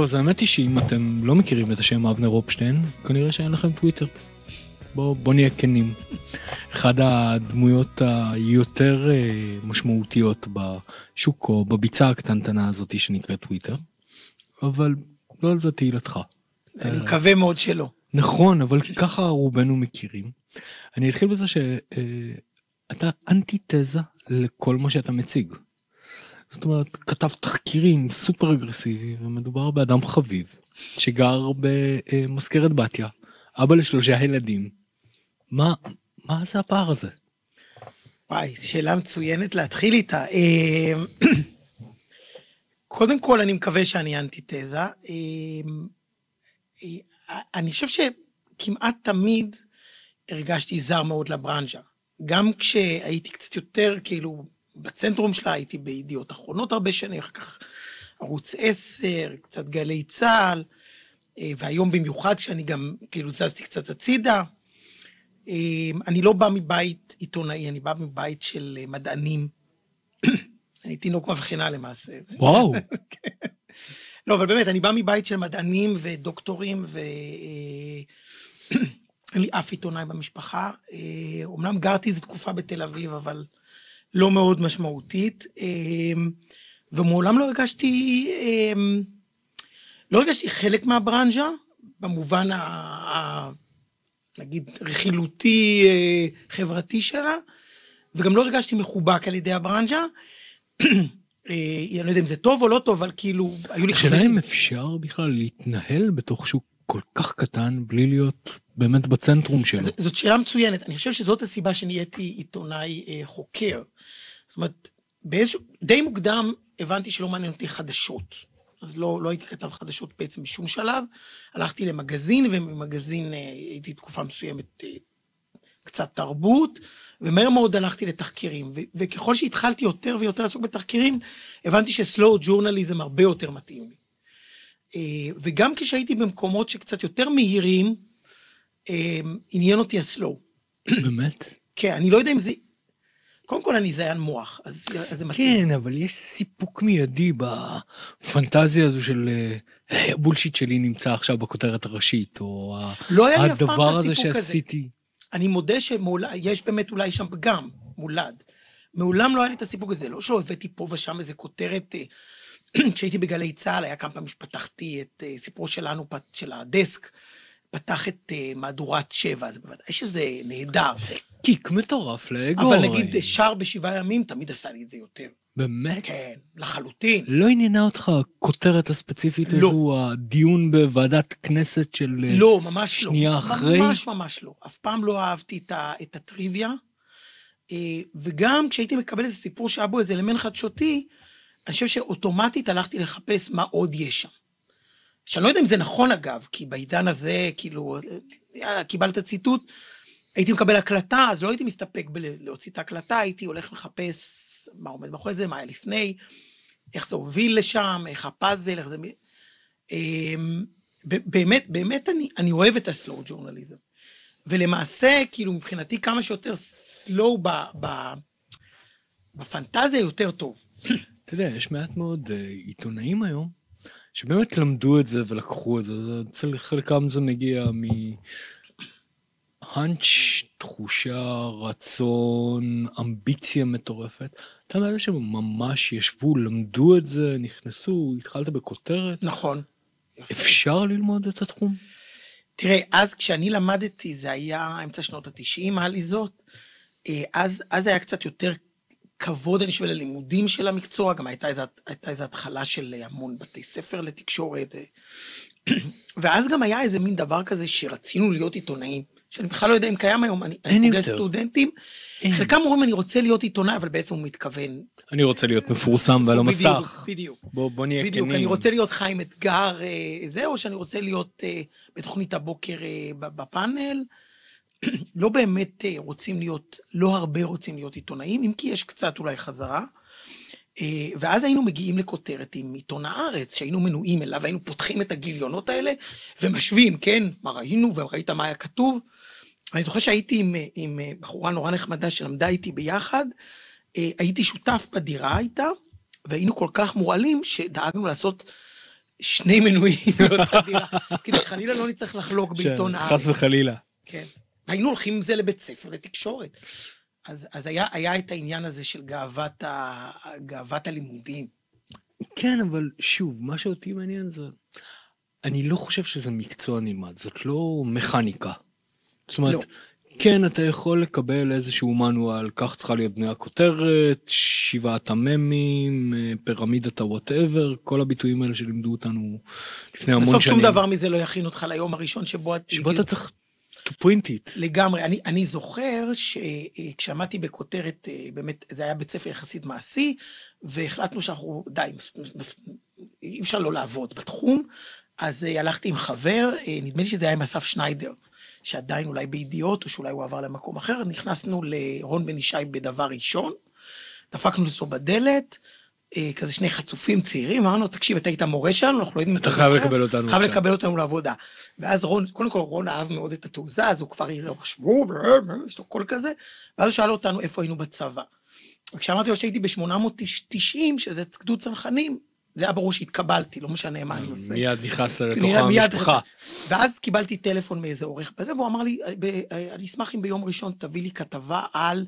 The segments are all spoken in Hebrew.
טוב, אז האמת היא שאם אתם לא מכירים את השם אבנר אופשטיין, כנראה שאין לכם טוויטר. בוא, בוא נהיה כנים. אחד הדמויות היותר אה, משמעותיות בשוק או בביצה הקטנטנה הזאת שנקראת טוויטר, אבל לא על זה תהילתך. אני מקווה מאוד שלא. נכון, אבל ככה רובנו מכירים. אני אתחיל בזה שאתה אה, אנטיתזה לכל מה שאתה מציג. זאת אומרת, כתב תחקירים סופר אגרסיבי, ומדובר באדם חביב, שגר במזכרת בתיה, אבא לשלושה ילדים. מה, מה זה הפער הזה? וואי, שאלה מצוינת להתחיל איתה. אה, קודם כל, אני מקווה שאני אנטיתזה. אה, אה, אני חושב שכמעט תמיד הרגשתי זר מאוד לברנז'ה. גם כשהייתי קצת יותר, כאילו, בצנטרום שלה, הייתי בידיעות אחרונות הרבה שנים, אחר כך ערוץ 10, קצת גלי צה"ל, והיום במיוחד כשאני גם, כאילו, זזתי קצת הצידה. אני לא בא מבית עיתונאי, אני בא מבית של מדענים. אני תינוק מבחינה למעשה. וואו. כן. לא, אבל באמת, אני בא מבית של מדענים ודוקטורים, ואין לי אף עיתונאי במשפחה. אומנם גרתי איזו תקופה בתל אביב, אבל לא מאוד משמעותית. ומעולם לא הרגשתי, לא הרגשתי חלק מהברנז'ה, במובן ה... נגיד, רכילותי חברתי שלה, וגם לא הרגשתי מחובק על ידי הברנז'ה. אני לא יודע אם זה טוב או לא טוב, אבל כאילו, היו לי. השאלה אם אפשר בכלל להתנהל בתוך שוק כל כך קטן בלי להיות באמת בצנטרום שלו. זאת שאלה מצוינת. אני חושב שזאת הסיבה שנהייתי עיתונאי אה, חוקר. זאת אומרת, באיזשהו, די מוקדם הבנתי שלא מעניין אותי חדשות. אז לא, לא הייתי כתב חדשות בעצם בשום שלב. הלכתי למגזין, וממגזין אה, הייתי תקופה מסוימת אה, קצת תרבות, ומהר מאוד הלכתי לתחקירים. ו- וככל שהתחלתי יותר ויותר לעסוק בתחקירים, הבנתי שסלואו ג'ורנליזם הרבה יותר מתאים לי. אה, וגם כשהייתי במקומות שקצת יותר מהירים, אה, עניין אותי הסלואו. באמת? כן, אני לא יודע אם זה... קודם כל אני זיין מוח, אז, אז זה מתאים. כן, אבל יש סיפוק מיידי בפנטזיה הזו של הבולשיט שלי נמצא עכשיו בכותרת הראשית, או לא היה לי אף פעם את הדבר הזה הזה. שעשיתי. אני מודה שיש באמת אולי שם פגם, מולד. מעולם לא היה לי את הסיפוק הזה, לא שלא הבאתי פה ושם איזה כותרת, אה, כשהייתי בגלי צה"ל, היה כמה פעמים שפתחתי את אה, סיפורו שלנו, של הדסק, פתח את אה, מהדורת שבע, זה בוודאי שזה נהדר. זה קיק מטורף לאגו. אבל נגיד שר בשבעה ימים, תמיד עשה לי את זה יותר. באמת? כן, לחלוטין. לא עניינה אותך הכותרת הספציפית לא. הזו, הדיון בוועדת כנסת של לא, ממש לא. שנייה אחרי? ממש ממש לא. אף פעם לא אהבתי את, ה, את הטריוויה. אה, וגם כשהייתי מקבל איזה סיפור שהיה בו איזה אלמנט חדשותי, אני חושב שאוטומטית הלכתי לחפש מה עוד יש שם. שאני לא יודע אם זה נכון אגב, כי בעידן הזה, כאילו, יאללה, קיבלת ציטוט, הייתי מקבל הקלטה, אז לא הייתי מסתפק בלהוציא את ההקלטה, הייתי הולך לחפש מה עומד מאחורי זה, מה היה לפני, איך זה הוביל לשם, איך הפאזל, איך זה... אמ, באמת, באמת אני, אני אוהב את הסלואו ג'ורנליזם. ולמעשה, כאילו, מבחינתי כמה שיותר סלואו בפנטזיה יותר טוב. אתה יודע, יש מעט מאוד uh, עיתונאים היום, שבאמת למדו את זה ולקחו את זה, אצל חלקם זה מגיע מ... האנץ', תחושה, רצון, אמביציה מטורפת. אתה מאלה שממש ישבו, למדו את זה, נכנסו, התחלת בכותרת. נכון. אפשר ללמוד את התחום? תראה, אז כשאני למדתי, זה היה אמצע שנות התשעים, לי זאת, אה, אז, אז היה קצת יותר כבוד, אני חושב, ללימודים של המקצוע, גם הייתה איזו, הייתה איזו התחלה של המון בתי ספר לתקשורת, אה. ואז גם היה איזה מין דבר כזה שרצינו להיות עיתונאים. שאני בכלל לא יודע אם קיים היום, אני אין פוגש סטודנטים, אין. חלקם אומרים אני רוצה להיות עיתונאי, אבל בעצם הוא מתכוון. אני רוצה להיות מפורסם ועל המסך. בדיוק, בדיוק. בוא, בוא נהיה בדיוק, כנים. אני רוצה להיות חיים אתגר, אה, זה, או שאני רוצה להיות אה, בתוכנית הבוקר אה, בפאנל. לא באמת אה, רוצים להיות, לא הרבה רוצים להיות עיתונאים, אם כי יש קצת אולי חזרה. אה, ואז היינו מגיעים לכותרת עם עיתון הארץ, שהיינו מנויים אליו, היינו פותחים את הגיליונות האלה ומשווים, כן, מה ראינו, וראית מה היה כתוב. אני זוכר שהייתי עם, עם בחורה נורא נחמדה שלמדה איתי ביחד, אה, הייתי שותף בדירה איתה, והיינו כל כך מורעלים שדאגנו לעשות שני מנויים באותה דירה, כדי שחלילה לא נצטרך לחלוק בעיתון הארץ. חס וחלילה. כן. היינו הולכים עם זה לבית ספר, לתקשורת. אז, אז היה, היה את העניין הזה של גאוות, ה, גאוות הלימודים. כן, אבל שוב, מה שאותי מעניין זה... אני לא חושב שזה מקצוע נלמד, זאת לא מכניקה. זאת אומרת, לא. כן, אתה יכול לקבל איזשהו מנואל, כך צריכה להיות בני הכותרת, שבעת המ"מים, פירמידת הוואטאבר, כל הביטויים האלה שלימדו אותנו לפני המון שנים. בסוף שום דבר מזה לא יכין אותך ליום הראשון שבו... שבו אתה צריך to print it. לגמרי. אני, אני זוכר שכשעמדתי בכותרת, אה, באמת, זה היה בית ספר יחסית מעשי, והחלטנו שאנחנו, די, אי אפשר לא לעבוד בתחום, אז אה, הלכתי עם חבר, אה, נדמה לי שזה היה עם אסף שניידר, שעדיין אולי בידיעות, או שאולי הוא עבר למקום אחר, נכנסנו לרון בן ישי בדבר ראשון, דפקנו אצלו בדלת, כזה שני חצופים צעירים, אמרנו, תקשיב, אתה היית מורה שלנו, אנחנו לא יודעים אתה חייב לקבל אותנו חייב עכשיו." לקבל אותנו לעבודה. ואז רון, קודם כל רון אהב מאוד את התעוזה, אז הוא כבר איזה, ב- יש לו קול כזה, ואז הוא שאל אותנו איפה היינו בצבא. וכשאמרתי לו שהייתי ב-890, שזה גדוד צנחנים, זה היה ברור שהתקבלתי, לא משנה מה אני עושה. מיד נכנסת לתוך המשפחה. ואז קיבלתי טלפון מאיזה עורך בזה, והוא אמר לי, "ב- אני אשמח אם ביום ראשון תביא לי כתבה על,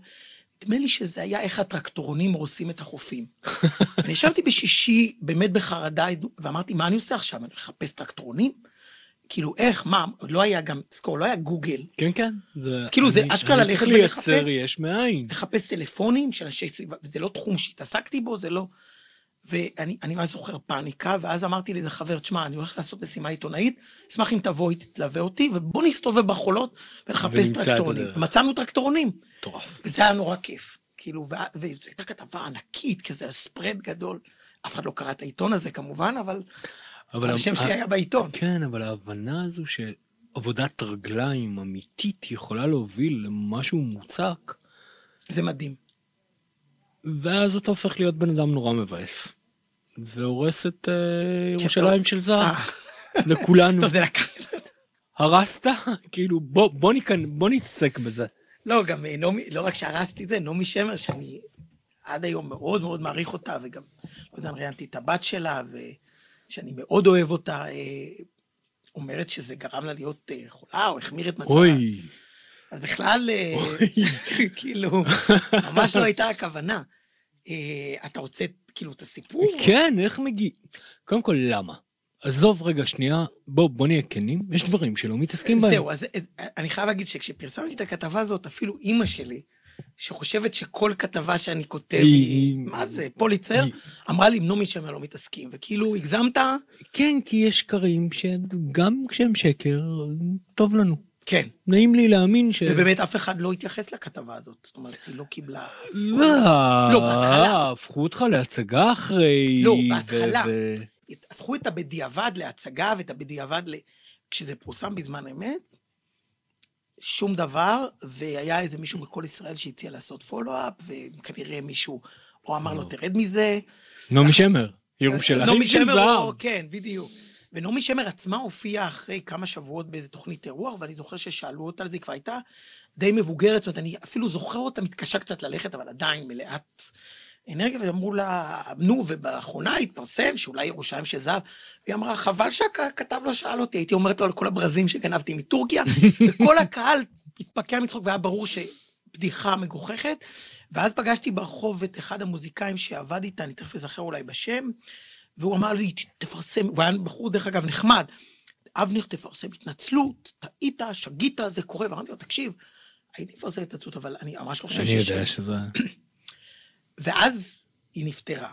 נדמה לי שזה היה איך הטרקטורונים הורסים את החופים. אני ישבתי בשישי, באמת בחרדה, ואמרתי, מה אני עושה עכשיו? אני מחפש טרקטורונים? כאילו, איך, מה, לא היה גם, תזכור, לא היה גוגל. כן, כן. זה- אז כאילו, זה אני- אשכרה אני ללכת צריך לייצר ולחפש. יש מאין. לחפש טלפונים של אנשי סביבה, וזה לא תחום שהתעסקתי בו, זה לא... ואני אני ממש זוכר פאניקה, ואז אמרתי לאיזה חבר, תשמע, אני הולך לעשות משימה עיתונאית, אשמח אם תבוא איתי, תלווה אותי, ובוא נסתובב בחולות ונחפש טרקטורונים. מצאנו טרקטורונים, מטורף. וזה היה נורא כיף. כאילו, וזו הייתה כתבה ענקית, כזה ספרד גדול. אף אחד לא קרא את העיתון הזה כמובן, אבל אבל השם שלי היה בעיתון. כן, אבל ההבנה הזו שעבודת רגליים אמיתית יכולה להוביל למשהו מוצק, זה מדהים. ואז אתה הופך להיות בן אדם נורא מבאס. והורס את כן, ירושלים של זהב. אה, לכולנו. טוב, זה לקח... הרסת? כאילו, בוא, בוא, ניכנ... בוא נתעסק בזה. לא, גם אה, נעמי, לא רק שהרסתי את זה, נעמי שמר, שאני עד היום מאוד מאוד מעריך אותה, וגם, לא יודע, ראיינתי את הבת שלה, ושאני מאוד אוהב אותה, אומרת שזה גרם לה להיות חולה, או החמיר את מצבה. אוי, אז בכלל, אה, כאילו, ממש לא הייתה הכוונה. אה, אתה רוצה, כאילו, את הסיפור? כן, איך מגיע... קודם כל, למה? עזוב רגע שנייה, בוא, בוא נהיה כנים, יש דברים שלא מתעסקים בהם. זהו, אז, אז אני חייב להגיד שכשפרסמתי את הכתבה הזאת, אפילו אימא שלי, שחושבת שכל כתבה שאני כותב היא- מה זה, פוליצר, היא- אמרה לי, נעמי שמר לא מתעסקים, וכאילו, הגזמת? כן, כי יש שקרים שגם כשהם שקר, טוב לנו. כן. נעים לי להאמין ש... ובאמת אף אחד לא התייחס לכתבה הזאת, זאת אומרת, היא לא קיבלה... לא, לא, בהתחלה. הפכו אותך להצגה אחרי... לא, בהתחלה. ו- הפכו את הבדיעבד להצגה ואת הבדיעבד ל... כשזה פורסם בזמן אמת, שום דבר, והיה איזה מישהו מכל ישראל שהציע לעשות פולו-אפ, וכנראה מישהו או אמר לו, לא. תרד מזה, נעמי שמר, ירושלים נעמי של שמר, זהב. או- כן, בדיוק. ונעמי שמר עצמה הופיעה אחרי כמה שבועות באיזה תוכנית אירוח, ואני זוכר ששאלו אותה על זה, היא כבר הייתה די מבוגרת, זאת אומרת, אני אפילו זוכר אותה מתקשה קצת ללכת, אבל עדיין מלאת אנרגיה, ואמרו לה, נו, ובאחרונה התפרסם שאולי ירושלים של זהב, והיא אמרה, חבל שהכתב לא שאל אותי, הייתי אומרת לו על כל הברזים שגנבתי מטורקיה, וכל הקהל התפקע מצחוק, והיה ברור שבדיחה מגוחכת. ואז פגשתי ברחוב את אחד המוזיקאים שעבד איתה, אני תכף אזכר אולי בשם, והוא אמר לי, "ת- תפרסם, הוא היה בחור, דרך אגב, נחמד. אבנר, תפרסם התנצלות, טעית, שגית, זה קורה. ואמרתי לו, תקשיב, הייתי מפרסם התנצלות, אבל אני ממש לא חושב אני שיש... יודע שזה... ואז היא נפטרה.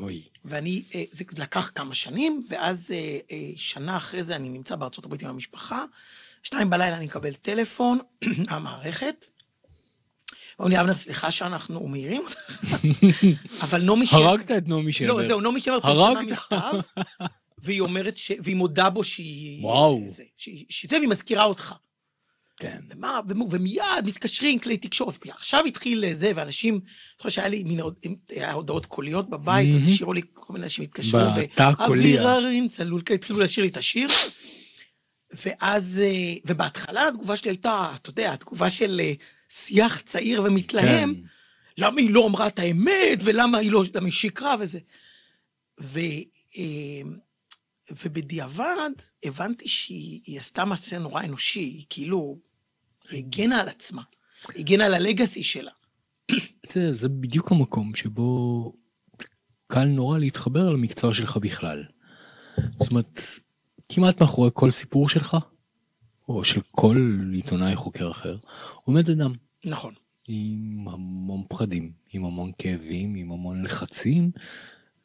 אוי. ואני, אה, זה לקח כמה שנים, ואז אה, אה, שנה אחרי זה אני נמצא בארצות הברית עם המשפחה, שתיים בלילה אני מקבל טלפון מהמערכת, ואומרים לי, אבנר, סליחה שאנחנו מעירים אותך, אבל נעמי שמר... הרגת את נעמי שמר. לא, זהו, נעמי שמר פרסמה. מכתב, והיא אומרת ש... והיא מודה בו שהיא... וואו. זה, שהיא, שזה, והיא מזכירה אותך. כן. ומה, ומיד מתקשרים כלי תקשורת. עכשיו התחיל זה, ואנשים, אני חושב שהיה לי מין הודעות קוליות בבית, אז. השאירו לי, כל מיני אנשים התקשרו, בתא הקולי. אוויר הרים צלול, התחילו לשיר לי את השיר. ואז, אה, ובהתחלה התגובה שלי הייתה, אתה יודע, התגובה של אה, שיח צעיר ומתלהם, כן. למה היא לא אמרה את האמת, ולמה היא לא, למה היא שיקרה וזה. ו, אה, ובדיעבד הבנתי שהיא היא עשתה מעשה נורא אנושי, היא כאילו הגנה על עצמה, הגנה על הלגאסי שלה. יודע, זה בדיוק המקום שבו קל נורא להתחבר למקצוע שלך בכלל. זאת אומרת, כמעט מאחורי כל סיפור שלך, או של כל עיתונאי חוקר אחר, עומד אדם. נכון. עם המון פחדים, עם המון כאבים, עם המון לחצים,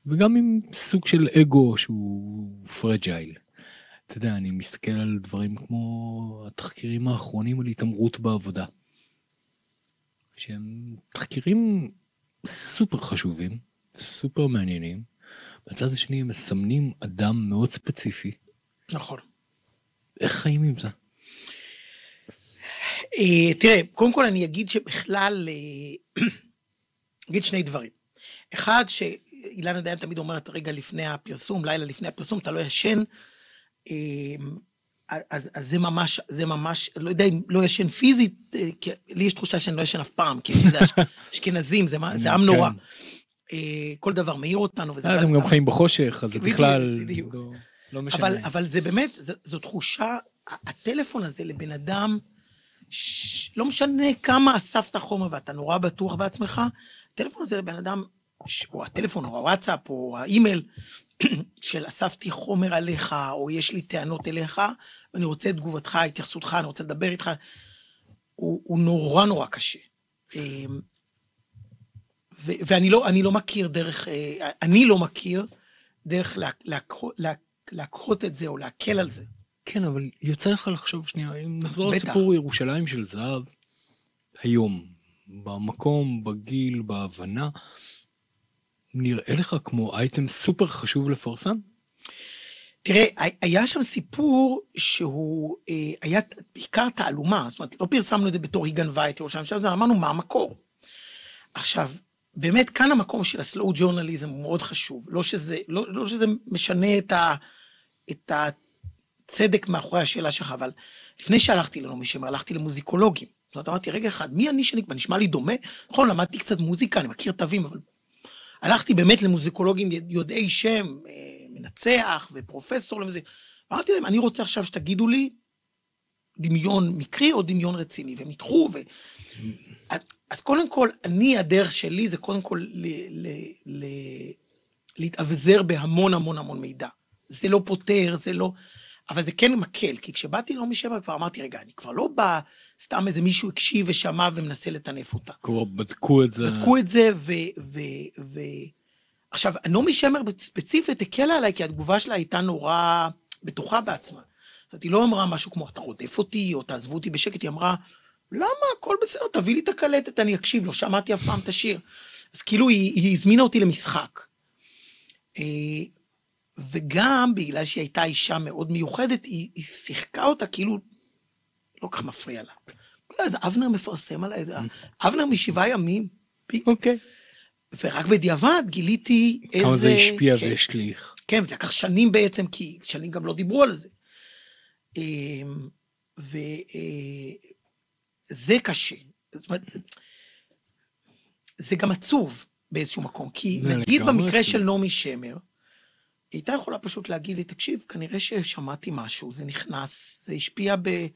וגם עם סוג של אגו שהוא פרג'ייל. אתה יודע, אני מסתכל על דברים כמו התחקירים האחרונים על התעמרות בעבודה. שהם תחקירים סופר חשובים, סופר מעניינים. בצד השני הם מסמנים אדם מאוד ספציפי. נכון. איך חיים עם זה? אה, תראה, קודם כל אני אגיד שבכלל, אה, אגיד שני דברים. אחד, שאילנה דיין תמיד אומרת, רגע לפני הפרסום, לילה לפני הפרסום, אתה לא ישן, אה, אז, אז זה ממש, זה ממש, לא יודע אם לא ישן פיזית, כי לי יש תחושה שאני לא ישן אף פעם, כי זה אשכנזים, זה, זה עם נורא. כן. כל דבר מעיר אותנו. וזה... אתם גם חיים בחושך, אז זה בכלל לא, לא משנה. אבל, אבל זה באמת, זו תחושה, הטלפון הזה לבן אדם, לא משנה כמה אספת חומר ואתה נורא בטוח בעצמך, הטלפון הזה לבן אדם, או הטלפון, או הוואטסאפ, או האימייל, של אספתי חומר עליך, או יש לי טענות אליך, ואני רוצה את תגובתך, התייחסותך, אני רוצה לדבר איתך, הוא, הוא נורא נורא קשה. אמ, ו, ואני לא, לא מכיר דרך, אה, אני לא מכיר דרך להקהות את זה או להקל על זה. כן, אבל יצא לך לחשוב שנייה, אם נחזור לסיפור ירושלים של זהב, היום, במקום, בגיל, בהבנה, נראה לך כמו אייטם סופר חשוב לפרסם? תראה, היה שם סיפור שהוא אה, היה בעיקר תעלומה, זאת אומרת, לא פרסמנו את זה בתור היא גנבה את ירושלים, עכשיו אמרנו מה המקור. עכשיו, באמת כאן המקום של הסלואו ג'ורנליזם הוא מאוד חשוב, לא שזה, לא, לא שזה משנה את, ה, את צדק מאחורי השאלה שלך, אבל לפני שהלכתי לנעמי שמר, הלכתי למוזיקולוגים. זאת אומרת, אמרתי, רגע אחד, מי אני שנקבע? נשמע לי דומה? נכון, למדתי קצת מוזיקה, אני מכיר תווים, אבל... הלכתי באמת למוזיקולוגים יודעי שם, אה, מנצח ופרופסור למוזיקה. אמרתי להם, אני רוצה עכשיו שתגידו לי דמיון מקרי או דמיון רציני, והם ידחו, ו... אז קודם כל, אני, הדרך שלי זה קודם כל ל... ל... ל... להתאבזר בהמון המון המון מידע. זה לא פותר, זה לא... אבל זה כן מקל, כי כשבאתי לא משבע כבר אמרתי, רגע, אני כבר לא בא סתם איזה מישהו הקשיב ושמע ומנסה לטנף אותה. כבר בדקו את זה. בדקו את זה, ו... ו, ו... עכשיו, נעמי שמר ספציפית הקלה עליי, כי התגובה שלה הייתה נורא בטוחה בעצמה. זאת אומרת, היא לא אמרה משהו כמו, אתה רודף אותי, או תעזבו אותי בשקט, היא אמרה, למה? הכל בסדר, תביא לי את הקלטת, אני אקשיב, לא שמעתי אף פעם את השיר. אז כאילו, היא, היא הזמינה אותי למשחק. וגם בגלל שהיא הייתה אישה מאוד מיוחדת, היא, היא שיחקה אותה כאילו לא כך מפריע לה. אז אבנר מפרסם עליי, אבנר משבעה ימים. אוקיי. ורק בדיעבד גיליתי איזה... כמה זה השפיע כן, והשליך. כן, זה לקח שנים בעצם, כי שנים גם לא דיברו על זה. אמ, וזה אה, קשה. זאת אומרת, זה גם עצוב באיזשהו מקום, כי נגיד במקרה עצוב. של נעמי שמר, היא הייתה יכולה פשוט להגיד לי, תקשיב, כנראה ששמעתי משהו, זה נכנס, זה השפיע ב...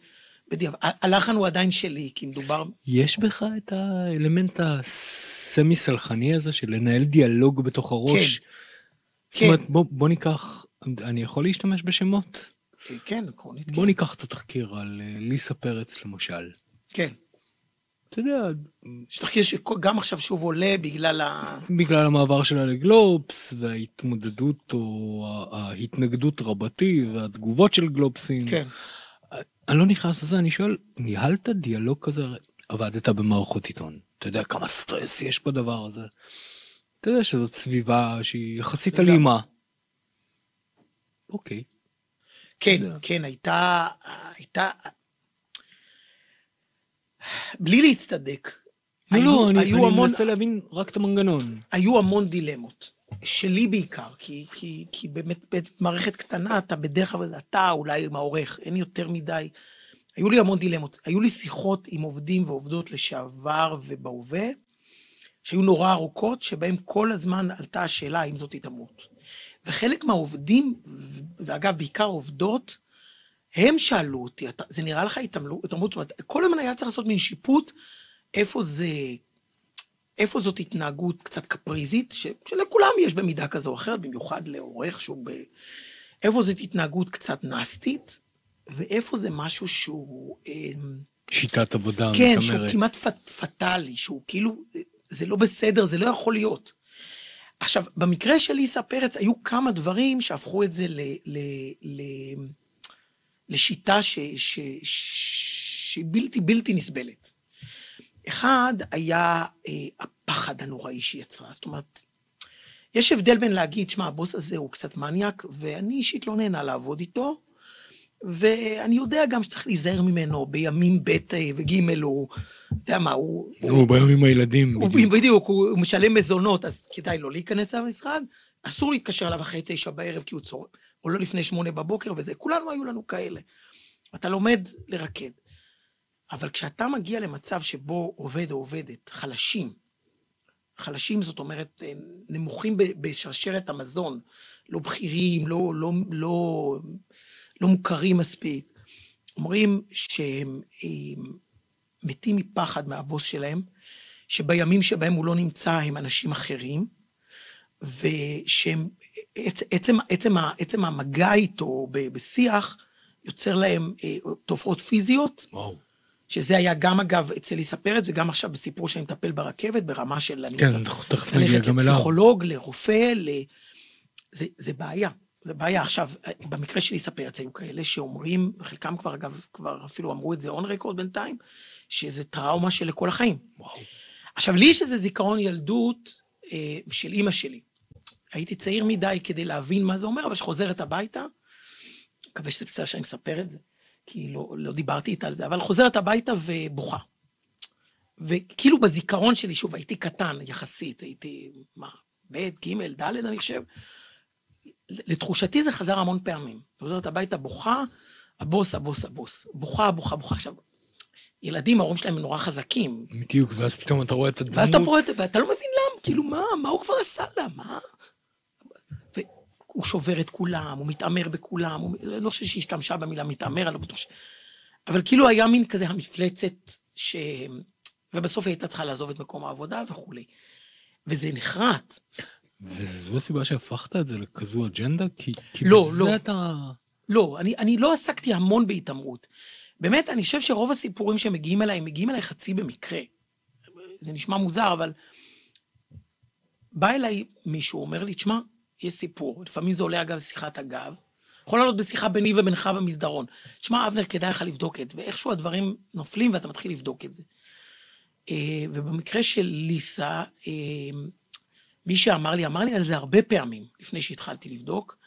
בדיוק, הלחן הוא עדיין שלי, כי מדובר... יש בך את האלמנט הסמי-סלחני הזה של לנהל דיאלוג בתוך הראש? כן. זאת אומרת, כן. בוא, בוא ניקח, אני יכול להשתמש בשמות? כן, עקרונית, כן. בוא ניקח את התחקיר על אה, ליסה פרץ, למשל. כן. אתה יודע... יש תחקיר שגם עכשיו שוב עולה בגלל ה... בגלל המעבר שלה לגלובס, וההתמודדות או ההתנגדות רבתי, והתגובות של גלובסים. כן. אני לא נכנס לזה, אני שואל, ניהלת דיאלוג כזה? עבדת במערכות עיתון. אתה יודע כמה סטרס יש בדבר הזה. אתה יודע שזאת סביבה שהיא יחסית אלימה. אוקיי. כן, כן, הייתה, הייתה, בלי להצטדק. לא, לא, אני, אני המון, מנסה להבין רק את המנגנון. היו המון דילמות. שלי בעיקר, כי, כי, כי באמת במערכת קטנה אתה בדרך כלל, אתה אולי עם העורך, אין יותר מדי. היו לי המון דילמות. היו לי שיחות עם עובדים ועובדות לשעבר ובהווה, שהיו נורא ארוכות, שבהם כל הזמן עלתה השאלה האם זאת התעמרות. וחלק מהעובדים, ואגב, בעיקר עובדות, הם שאלו אותי, זה נראה לך התעמלות? זאת אומרת, כל הזמן היה צריך לעשות מין שיפוט, איפה זה, איפה זאת התנהגות קצת קפריזית, ש, שלכולם יש במידה כזו או אחרת, במיוחד לעורך שהוא ב... איפה זאת התנהגות קצת נסטית, ואיפה זה משהו שהוא... אמ, שיטת עבודה כן, מתאמרת. שהוא כמעט פט, פטאלי, שהוא כאילו, זה לא בסדר, זה לא יכול להיות. עכשיו, במקרה של ליסה פרץ, היו כמה דברים שהפכו את זה ל... ל, ל לשיטה שהיא בלתי בלתי נסבלת. אחד היה אה, הפחד הנוראי שהיא יצרה. זאת אומרת, יש הבדל בין להגיד, שמע, הבוס הזה הוא קצת מניאק, ואני אישית לא נהנה לעבוד איתו, ואני יודע גם שצריך להיזהר ממנו בימים ב' וג', הוא, יודע מה, הוא... הוא, הוא בימים הילדים. הוא, בדיוק. בדיוק, הוא, הוא משלם מזונות, אז כדאי לא להיכנס למשרד. אסור להתקשר אליו אחרי תשע בערב, כי הוא צורך, או לא לפני שמונה בבוקר וזה, כולנו היו לנו כאלה. אתה לומד לרקד. אבל כשאתה מגיע למצב שבו עובד או עובדת חלשים, חלשים זאת אומרת אה, נמוכים בשרשרת המזון, לא בכירים, לא, לא, לא, לא מוכרים מספיק, אומרים שהם מתים מפחד מהבוס שלהם, שבימים שבהם הוא לא נמצא הם אנשים אחרים, ושהם, עצם, עצם, עצם המגע איתו בשיח, יוצר להם אה, תופעות פיזיות. וואו. שזה היה גם, אגב, אצל ליסה פרץ, וגם עכשיו בסיפור שאני מטפל ברכבת, ברמה של... כן, תכף נגיע גם אליו. לפסיכולוג, לרופא, ל... זה, זה בעיה. זה בעיה. עכשיו, במקרה של ליסה פרץ היו כאלה שאומרים, חלקם כבר, אגב, כבר אפילו אמרו את זה און רקורד בינתיים, שזה טראומה של לכל החיים. וואו. עכשיו, לי יש איזה זיכרון ילדות אה, של אימא שלי. הייתי צעיר מדי כדי להבין מה זה אומר, אבל כשחוזרת הביתה, מקווה שזה בסדר שאני מספר את זה, כי לא, לא דיברתי איתה על זה, אבל חוזרת הביתה ובוכה. וכאילו בזיכרון שלי, שוב, הייתי קטן יחסית, הייתי, מה, ב', ג', ד', אני חושב, לתחושתי זה חזר המון פעמים. חוזרת הביתה בוכה, הבוס, הבוס, הבוס. בוכה, בוכה, בוכה. עכשיו, ילדים, ההורים שלהם נורא חזקים. בדיוק, ואז פתאום אתה רואה את הדמות. ואז אתה רואה את זה, ואתה לא מבין למה, כאילו, מה, מה הוא כבר עשה לה, מה? הוא שובר את כולם, הוא מתעמר בכולם, הוא... לא חושב שהיא השתמשה במילה מתעמר, אני לא בטוח ש... אבל כאילו היה מין כזה המפלצת, ש... ובסוף היא הייתה צריכה לעזוב את מקום העבודה וכולי. וזה נחרט. וזו הסיבה שהפכת את זה לכזו אג'נדה? כי, כי לא, בזה לא. אתה... לא, אני, אני לא עסקתי המון בהתעמרות. באמת, אני חושב שרוב הסיפורים שמגיעים אליי, מגיעים אליי חצי במקרה. זה נשמע מוזר, אבל בא אליי מישהו, אומר לי, תשמע, יש סיפור, לפעמים זה עולה אגב שיחת אגב, יכול לעלות בשיחה ביני ובינך במסדרון. שמע, אבנר, כדאי לך לבדוק את זה, ואיכשהו הדברים נופלים ואתה מתחיל לבדוק את זה. אה, ובמקרה של ליסה, אה, מי שאמר לי, אמר לי על זה הרבה פעמים לפני שהתחלתי לבדוק,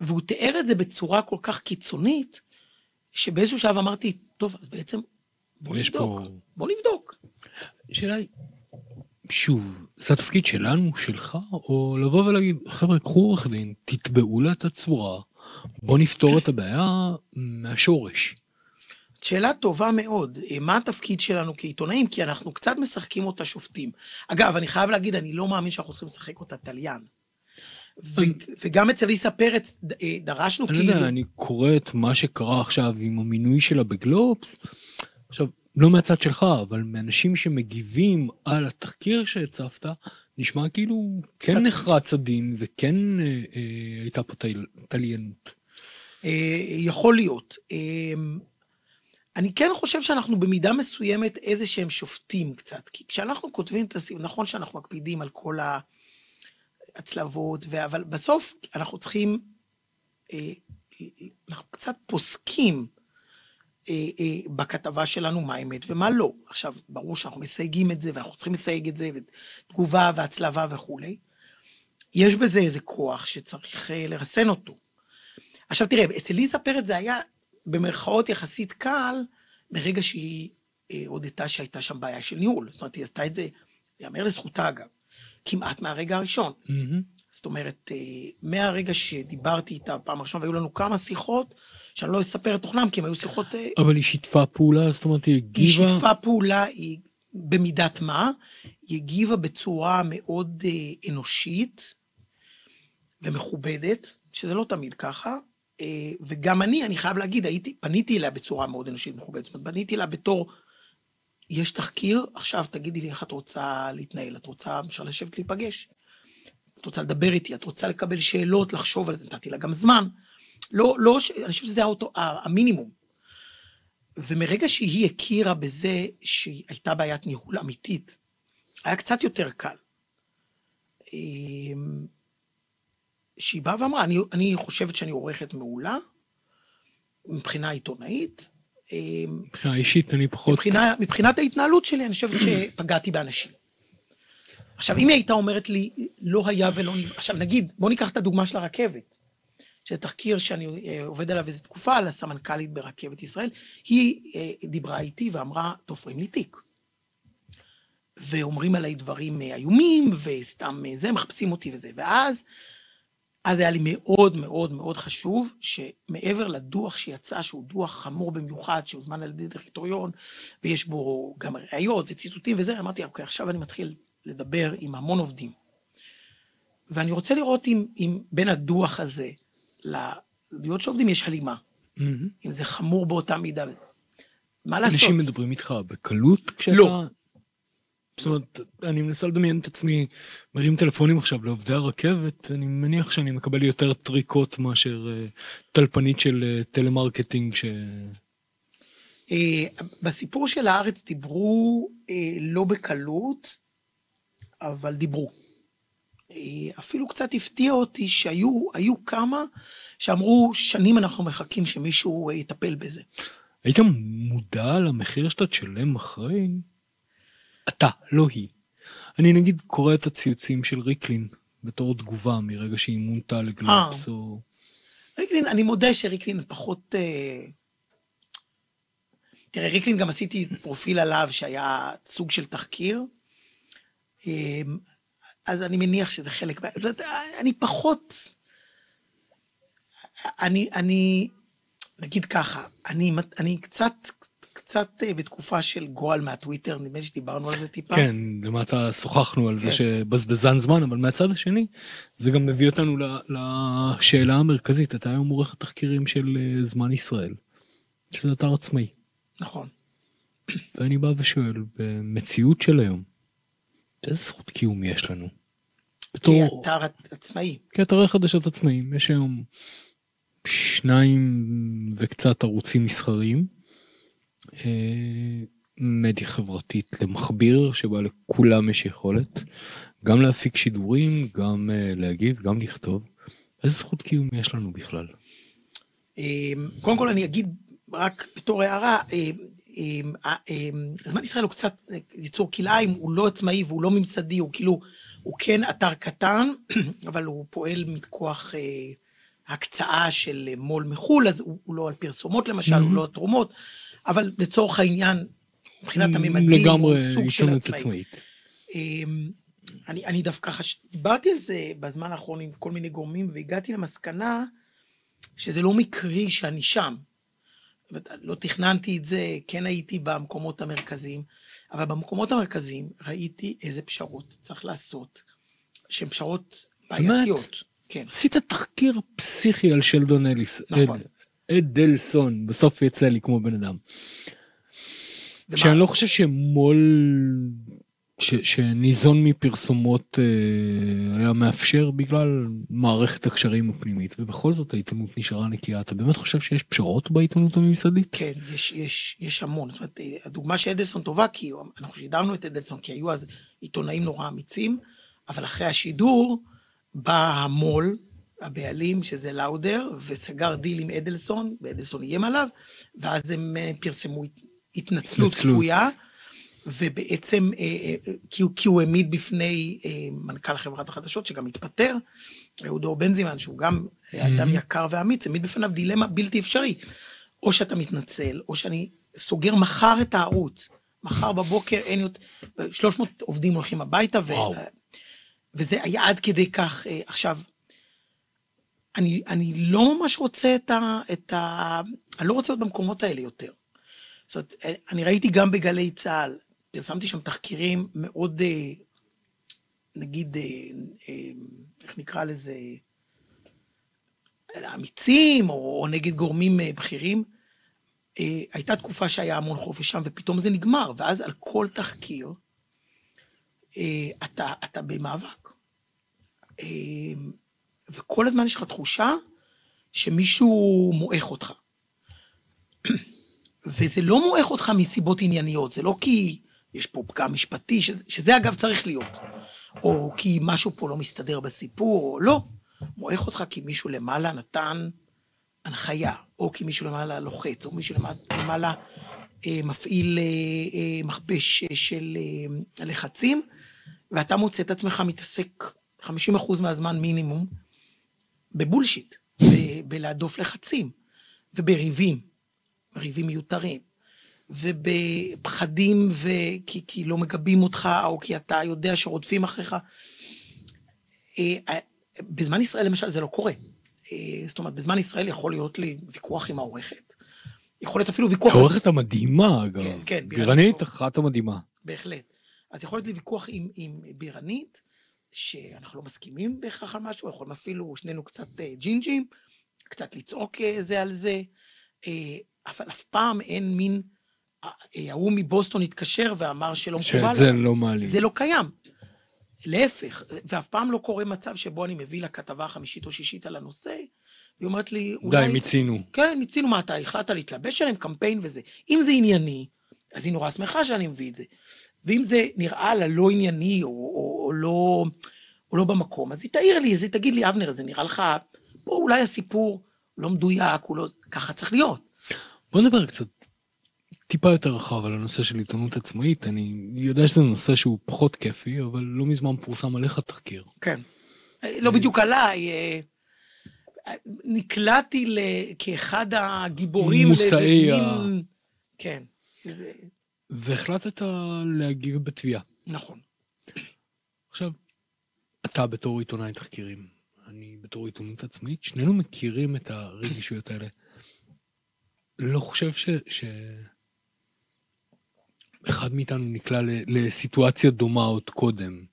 והוא תיאר את זה בצורה כל כך קיצונית, שבאיזשהו שלב אמרתי, טוב, אז בעצם בוא נבדוק, פה... בוא נבדוק. השאלה היא, שוב, זה התפקיד שלנו, שלך, או לבוא ולהגיד, חבר'ה, קחו עורך דין, תתבעו לה את הצורה, בוא נפתור את הבעיה מהשורש. שאלה טובה מאוד. מה התפקיד שלנו כעיתונאים? כי אנחנו קצת משחקים אותה שופטים. אגב, אני חייב להגיד, אני לא מאמין שאנחנו צריכים לשחק אותה תליין. וגם אצל ליסה פרץ אה, דרשנו כאילו... אני יודע, אני קורא את מה שקרה עכשיו עם המינוי שלה בגלובס. עכשיו, לא מהצד שלך, אבל מאנשים שמגיבים על התחקיר שהצפת, נשמע כאילו כן קצת... נחרץ הדין וכן אה, אה, הייתה פה תליינות. אה, יכול להיות. אה, אני כן חושב שאנחנו במידה מסוימת איזה שהם שופטים קצת. כי כשאנחנו כותבים את הסיום, נכון שאנחנו מקפידים על כל ההצלבות, אבל בסוף אנחנו צריכים, אה, אנחנו קצת פוסקים. אה, אה, בכתבה שלנו מה אמת ומה לא. עכשיו, ברור שאנחנו מסייגים את זה, ואנחנו צריכים לסייג את זה, ותגובה והצלבה וכולי. יש בזה איזה כוח שצריך אה, לרסן אותו. עכשיו תראה, אצל ליזה פרץ זה היה במרכאות יחסית קל, מרגע שהיא הודתה שהייתה שם בעיה של ניהול. זאת אומרת, היא עשתה את זה, יאמר לזכותה אגב, כמעט מהרגע הראשון. Mm-hmm. זאת אומרת, מהרגע שדיברתי איתה פעם ראשונה, והיו לנו כמה שיחות, שאני לא אספר את תוכנם, כי הם היו שיחות... אה, אבל היא שיתפה פעולה, זאת אומרת, היא הגיבה... היא שיתפה פעולה, היא במידת מה, היא הגיבה בצורה מאוד אה, אנושית. ומכובדת, שזה לא תמיד ככה, אה, וגם אני, אני חייב להגיד, הייתי, פניתי אליה בצורה מאוד אנושית מכובדת. זאת אומרת, פניתי אליה בתור, יש תחקיר, עכשיו תגידי לי איך את רוצה להתנהל, את רוצה, אפשר לשבת להיפגש. את רוצה לדבר איתי, את רוצה לקבל שאלות, לחשוב על זה, נתתי לה גם זמן. לא, לא, אני חושב שזה האוטו, המינימום. ומרגע שהיא הכירה בזה שהייתה בעיית ניהול אמיתית, היה קצת יותר קל. אמ, שהיא באה ואמרה, אני, אני חושבת שאני עורכת מעולה, מבחינה עיתונאית. אמ, מבחינה אישית אני פחות... מבחינה, מבחינת ההתנהלות שלי, אני חושבת שפגעתי באנשים. עכשיו, אם היא הייתה אומרת לי, לא היה ולא עכשיו נגיד, בוא ניקח את הדוגמה של הרכבת. שזה תחקיר שאני אה, עובד עליו איזו תקופה, על הסמנכ"לית ברכבת ישראל, היא אה, דיברה איתי ואמרה, תופרים לי תיק. ואומרים עליי דברים אה, איומים, וסתם זה, מחפשים אותי וזה. ואז, אז היה לי מאוד מאוד מאוד חשוב, שמעבר לדוח שיצא, שהוא דוח חמור במיוחד, שהוזמן על ידי דירקטוריון, ויש בו גם ראיות וציטוטים וזה, אמרתי, אוקיי, עכשיו אני מתחיל לדבר עם המון עובדים. ואני רוצה לראות אם, אם בין הדוח הזה לעדויות שעובדים יש הלימה. Mm-hmm. אם זה חמור באותה מידה. מה לעשות? אנשים מדברים איתך בקלות כשאתה... לא. זאת אומרת, אני מנסה לדמיין את עצמי, מרים טלפונים עכשיו לעובדי הרכבת, אני מניח שאני מקבל יותר טריקות מאשר אה, טלפנית של אה, טלמרקטינג ש... אה, בסיפור של הארץ דיברו לא בקלות, אבל דיברו. אה, אפילו קצת הפתיע אותי שהיו כמה שאמרו, שנים אנחנו מחכים שמישהו אה, יטפל בזה. היית מודע למחיר שאתה תשלם אחרי? אתה, לא היא. אני נגיד קורא את הציוצים של ריקלין בתור תגובה מרגע שהיא מונתה לגלובס אה. או... ריקלין, אני מודה שריקלין פחות... תראה, ריקלין גם עשיתי פרופיל עליו שהיה סוג של תחקיר. אז אני מניח שזה חלק, אני פחות, אני, אני, נגיד ככה, אני, אני קצת, קצת אה, בתקופה של גועל מהטוויטר, נדמה לי שדיברנו על זה טיפה. כן, למטה שוחחנו על כן. זה שבזבזן זמן, אבל מהצד השני, זה גם מביא אותנו לשאלה המרכזית. אתה היום עורך התחקירים של אה, זמן ישראל, שזה אתר עצמאי. נכון. ואני בא ושואל, במציאות של היום, איזה זכות קיום יש לנו? בתור... כאתר עצמאי. כאתרי חדשות עצמאיים. יש היום שניים וקצת ערוצים מסחריים. אה, מדיה חברתית למכביר, שבה לכולם יש יכולת. גם להפיק שידורים, גם אה, להגיב, גם לכתוב. איזה זכות קיום יש לנו בכלל? אה, קודם כל אני אגיד רק בתור הערה, זמן ישראל הוא קצת יצור כלאיים, הוא לא עצמאי והוא לא ממסדי, הוא כאילו הוא כן אתר קטן, אבל הוא פועל מכוח אה, הקצאה של אה, מו"ל מחו"ל, אז הוא, הוא לא על פרסומות למשל, mm-hmm. הוא לא על תרומות, אבל לצורך העניין, מבחינת הממדים, הוא סוג של עצמאי. אמ, אני, אני דווקא חש... דיברתי על זה בזמן האחרון עם כל מיני גורמים, והגעתי למסקנה שזה לא מקרי שאני שם. לא תכננתי את זה, כן הייתי במקומות המרכזיים, אבל במקומות המרכזיים ראיתי איזה פשרות צריך לעשות, שהן פשרות בעייתיות. כן. עשית תחקיר פסיכי על שלדון אליס. נכון. אדלסון, בסוף יצא לי כמו בן אדם. שאני לא חושב שמו"ל שניזון מפרסומות אה, היה מאפשר בגלל מערכת הקשרים הפנימית, ובכל זאת העיתונות נשארה נקייה. אתה באמת חושב שיש פשרות בעיתונות הממסדית? כן, יש, יש, יש המון. זאת אומרת, אה, הדוגמה של אדלסון טובה, כי אנחנו שידרנו את אדלסון, כי היו אז עיתונאים נורא אמיצים, אבל אחרי השידור בא המו"ל, הבעלים, שזה לאודר, וסגר דיל עם אדלסון, ואדלסון איים עליו, ואז הם אה, פרסמו התנצלות צפויה. ובעצם, אה, אה, כי הוא, כי הוא העמיד בפני אה, מנכ"ל חברת החדשות, שגם התפטר, אהודור בנזימן, שהוא גם אדם יקר ואמיץ, העמיד בפניו דילמה בלתי אפשרי. או שאתה מתנצל, או שאני סוגר מחר את הערוץ. מחר בבוקר אין יותר, 300 עובדים הולכים הביתה, ו, וזה היה עד כדי כך. עכשיו, אני, אני לא ממש רוצה את ה, את ה... אני לא רוצה להיות במקומות האלה יותר. זאת אומרת, אני ראיתי גם בגלי צה"ל, פרסמתי שם תחקירים מאוד, אה, נגיד, אה, אה, איך נקרא לזה, אמיצים, או, או נגד גורמים בכירים. הייתה תקופה שהיה המון חופש שם, ופתאום זה נגמר, ואז על כל תחקיר אתה, אתה במאבק. וכל הזמן יש לך תחושה שמישהו מועך אותך. וזה לא מועך אותך מסיבות ענייניות, זה לא כי יש פה פגם משפטי, שזה, שזה אגב צריך להיות, או כי משהו פה לא מסתדר בסיפור, או לא. מועך אותך כי מישהו למעלה נתן הנחיה, או כי מישהו למעלה לוחץ, או מישהו למעלה אה, מפעיל אה, אה, מכבש אה, של אה, לחצים, ואתה מוצא את עצמך מתעסק 50% מהזמן מינימום בבולשיט, ב- בלהדוף לחצים, ובריבים, ריבים מיותרים, ובפחדים, וכי, כי לא מגבים אותך, או כי אתה יודע שרודפים אחריך. אה, אה, בזמן ישראל למשל זה לא קורה. אה, זאת אומרת, בזמן ישראל יכול להיות לי ויכוח עם העורכת. יכול להיות אפילו ויכוח... העורכת המדהימה, אגב. כן, כן, בירנית, אחת המדהימה. בהחלט. אז יכול להיות לי ויכוח עם, עם בירנית, שאנחנו לא מסכימים בהכרח על משהו, יכולים אפילו שנינו קצת ג'ינג'ים, קצת לצעוק זה על זה, אבל אף פעם אין מין... ההוא מבוסטון התקשר ואמר שלא מקובל. שאת זה לא מעלים. זה לא קיים. להפך, ואף פעם לא קורה מצב שבו אני מביא לה כתבה חמישית או שישית על הנושא, והיא אומרת לי, אולי... די, מיצינו. כן, מיצינו מה, אתה החלטת להתלבש עליהם, קמפיין וזה. אם זה ענייני, אז היא נורא שמחה שאני מביא את זה. ואם זה נראה לה לא ענייני, או, או, או, לא, או לא במקום, אז היא תעיר לי, אז היא תגיד לי, אבנר, זה נראה לך, פה אולי הסיפור לא מדויק, הוא לא... ככה צריך להיות. בוא נדבר קצת טיפה יותר רחב על הנושא של עיתונות עצמאית. אני יודע שזה נושא שהוא פחות כיפי, אבל לא מזמן פורסם עליך תחקיר. כן. לא בדיוק עליי, אה, נקלעתי ל... כאחד הגיבורים מושאי ה-. כן, זה... והחלטת להגיב בתביעה. נכון. עכשיו, אתה בתור עיתונאי תחקירים, אני בתור עיתונות עצמאית, שנינו מכירים את הרגישויות האלה. לא חושב ש... ש... אחד מאיתנו נקלע לסיטואציה דומה עוד קודם.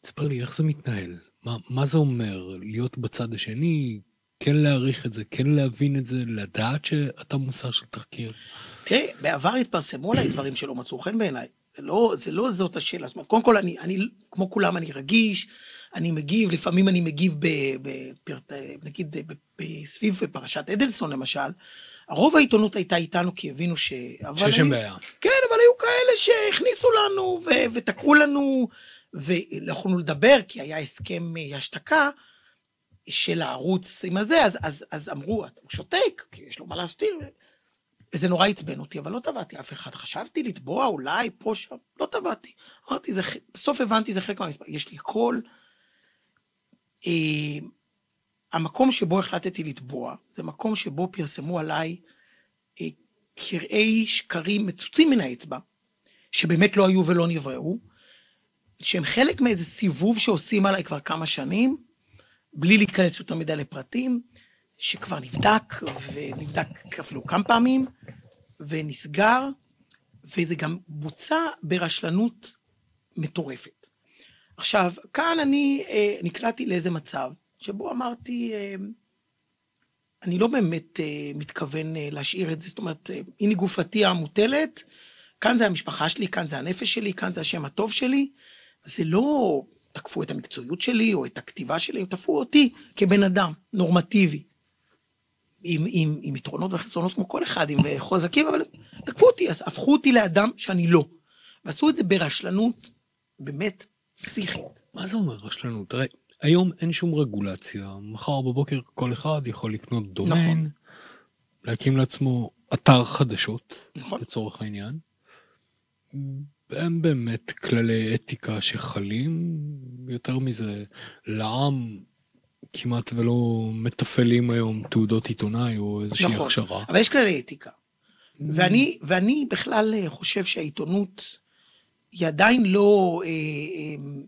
תספר לי איך זה מתנהל, מה, מה זה אומר להיות בצד השני, כן להעריך את זה, כן להבין את זה, לדעת שאתה מושא של תחקיר. תראה, בעבר התפרסמו עליי דברים שלא מצאו חן בעיניי. זה לא, זה לא זאת השאלה. זאת אומרת, קודם כל, אני, אני, כמו כולם, אני רגיש, אני מגיב, לפעמים אני מגיב בפרט, נגיד, ב- ב- סביב פרשת אדלסון, למשל. הרוב העיתונות הייתה איתנו כי הבינו ש... שיש שם בעיה. כן, אבל היו כאלה שהכניסו לנו ו- ותקעו לנו, ולא יכולנו לדבר, כי היה הסכם אה, השתקה של הערוץ עם הזה, אז, אז, אז אמרו, הוא שותק, כי יש לו מה להסתיר. וזה נורא עצבן אותי, אבל לא תבעתי אף אחד. חשבתי לתבוע אולי פה, שם, לא תבעתי. אמרתי, זה, בסוף הבנתי, זה חלק מהמספר. יש לי קול. אה, המקום שבו החלטתי לתבוע, זה מקום שבו פרסמו עליי אה, קרעי שקרים מצוצים מן האצבע, שבאמת לא היו ולא נבראו, שהם חלק מאיזה סיבוב שעושים עליי כבר כמה שנים, בלי להיכנס יותר מדי לפרטים, שכבר נבדק, ונבדק אפילו כמה פעמים, ונסגר, וזה גם בוצע ברשלנות מטורפת. עכשיו, כאן אני אה, נקלעתי לאיזה מצב, שבו אמרתי, אה, אני לא באמת אה, מתכוון אה, להשאיר את זה, זאת אומרת, אה, הנה גופתי המוטלת, כאן זה המשפחה שלי, כאן זה הנפש שלי, כאן זה השם הטוב שלי. זה לא תקפו את המקצועיות שלי או את הכתיבה שלי, הם תקפו אותי כבן אדם נורמטיבי. עם, עם, עם יתרונות וחסרונות כמו כל אחד, עם חוזקים, אבל תקפו אותי, אז הפכו אותי לאדם שאני לא. ועשו את זה ברשלנות באמת פסיכית. מה זה אומר רשלנות? תראה, היום אין שום רגולציה. מחר בבוקר כל אחד יכול לקנות דומיין, נכון. להקים לעצמו אתר חדשות, נכון. לצורך העניין. הם באמת כללי אתיקה שחלים, יותר מזה, לעם כמעט ולא מתפעלים היום תעודות עיתונאי או איזושהי נכון. הכשרה. אבל יש כללי אתיקה. ואני, ואני בכלל חושב שהעיתונות היא עדיין לא... אה, אה,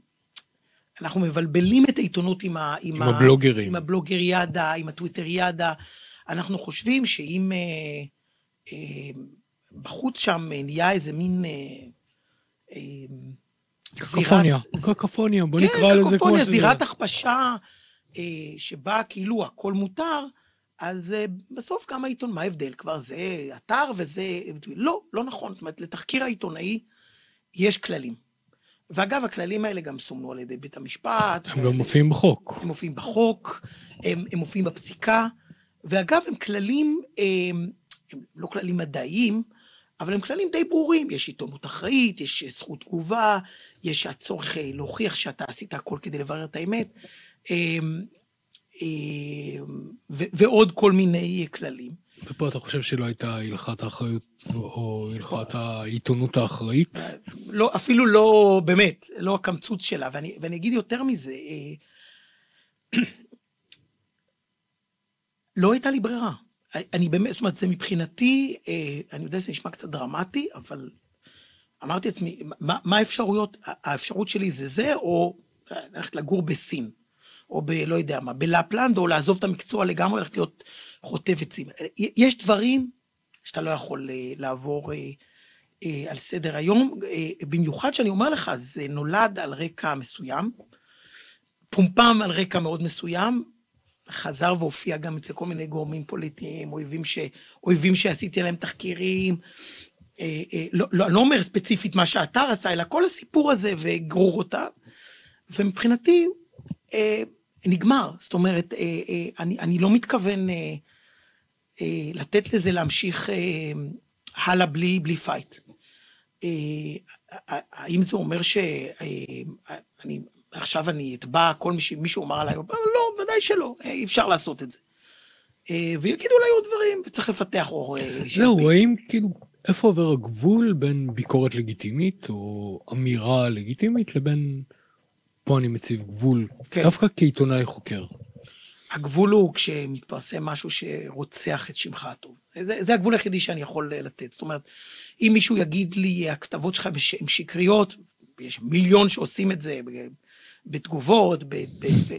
אנחנו מבלבלים את העיתונות עם, ה, עם הבלוגרים. עם הבלוגריאדה, עם הטוויטריאדה. אנחנו חושבים שאם אה, אה, בחוץ שם אה, נהיה איזה מין... אה, אה, קקופוניה, זירת- קקופוניה, בוא כן, נקרא לזה כמו קקופוניה, שזה. זירת הכפשה, אה, שבה כאילו הכל מותר, אז אה, בסוף גם העיתון, מה ההבדל? כבר זה אתר וזה... לא, לא נכון. זאת אומרת, לתחקיר העיתונאי יש כללים. ואגב, הכללים האלה גם סומנו על ידי בית המשפט. הם גם מופיעים בחוק. הם מופיעים בחוק, הם, הם מופיעים בפסיקה, ואגב, הם כללים, הם, הם לא כללים מדעיים, אבל הם כללים די ברורים. יש עיתונות אחראית, יש זכות תגובה, יש הצורך אה, להוכיח שאתה עשית הכל כדי לברר את האמת, ועוד כל מיני כללים. ופה אתה חושב שלא הייתה הלכת האחריות או הלכת העיתונות האחראית? לא, אפילו לא, באמת, לא הקמצוץ שלה. ואני, ואני אגיד יותר מזה, אה, לא הייתה לי ברירה. אני באמת, זאת אומרת, זה מבחינתי, אה, אני יודע שזה נשמע קצת דרמטי, אבל אמרתי לעצמי, מה, מה האפשרויות? האפשרות שלי זה זה, או ללכת לגור בסין, או ב... לא יודע מה, בלפלנד, או לעזוב את המקצוע לגמרי, ללכת להיות חוטב עצים. יש דברים שאתה לא יכול אה, לעבור אה, אה, על סדר היום, במיוחד שאני אומר לך, זה נולד על רקע מסוים, פומפם על רקע מאוד מסוים, חזר והופיע גם אצל כל מיני גורמים פוליטיים, אויבים, ש... אויבים שעשיתי עליהם תחקירים. לא, לא, אני לא אומר ספציפית מה שהאתר עשה, אלא כל הסיפור הזה וגרורותיו. ומבחינתי, נגמר. זאת אומרת, אני, אני לא מתכוון אה, לתת לזה להמשיך אה, הלאה בלי, בלי פייט. אה, האם זה אומר שאני, עכשיו אני אתבע כל מי שמישהו אמר עליי, לא, ודאי שלא, אי אפשר לעשות את זה. ויגידו לי עוד דברים, וצריך לפתח אור זהו, האם כאילו, איפה עובר הגבול בין ביקורת לגיטימית, או אמירה לגיטימית, לבין, פה אני מציב גבול, כן. דווקא כעיתונאי חוקר. הגבול הוא כשמתפרסם משהו שרוצח את שמך הטוב. זה, זה הגבול היחידי שאני יכול לתת. זאת אומרת, אם מישהו יגיד לי, הכתבות שלך הן שקריות, יש מיליון שעושים את זה בתגובות, ב, ב, ב,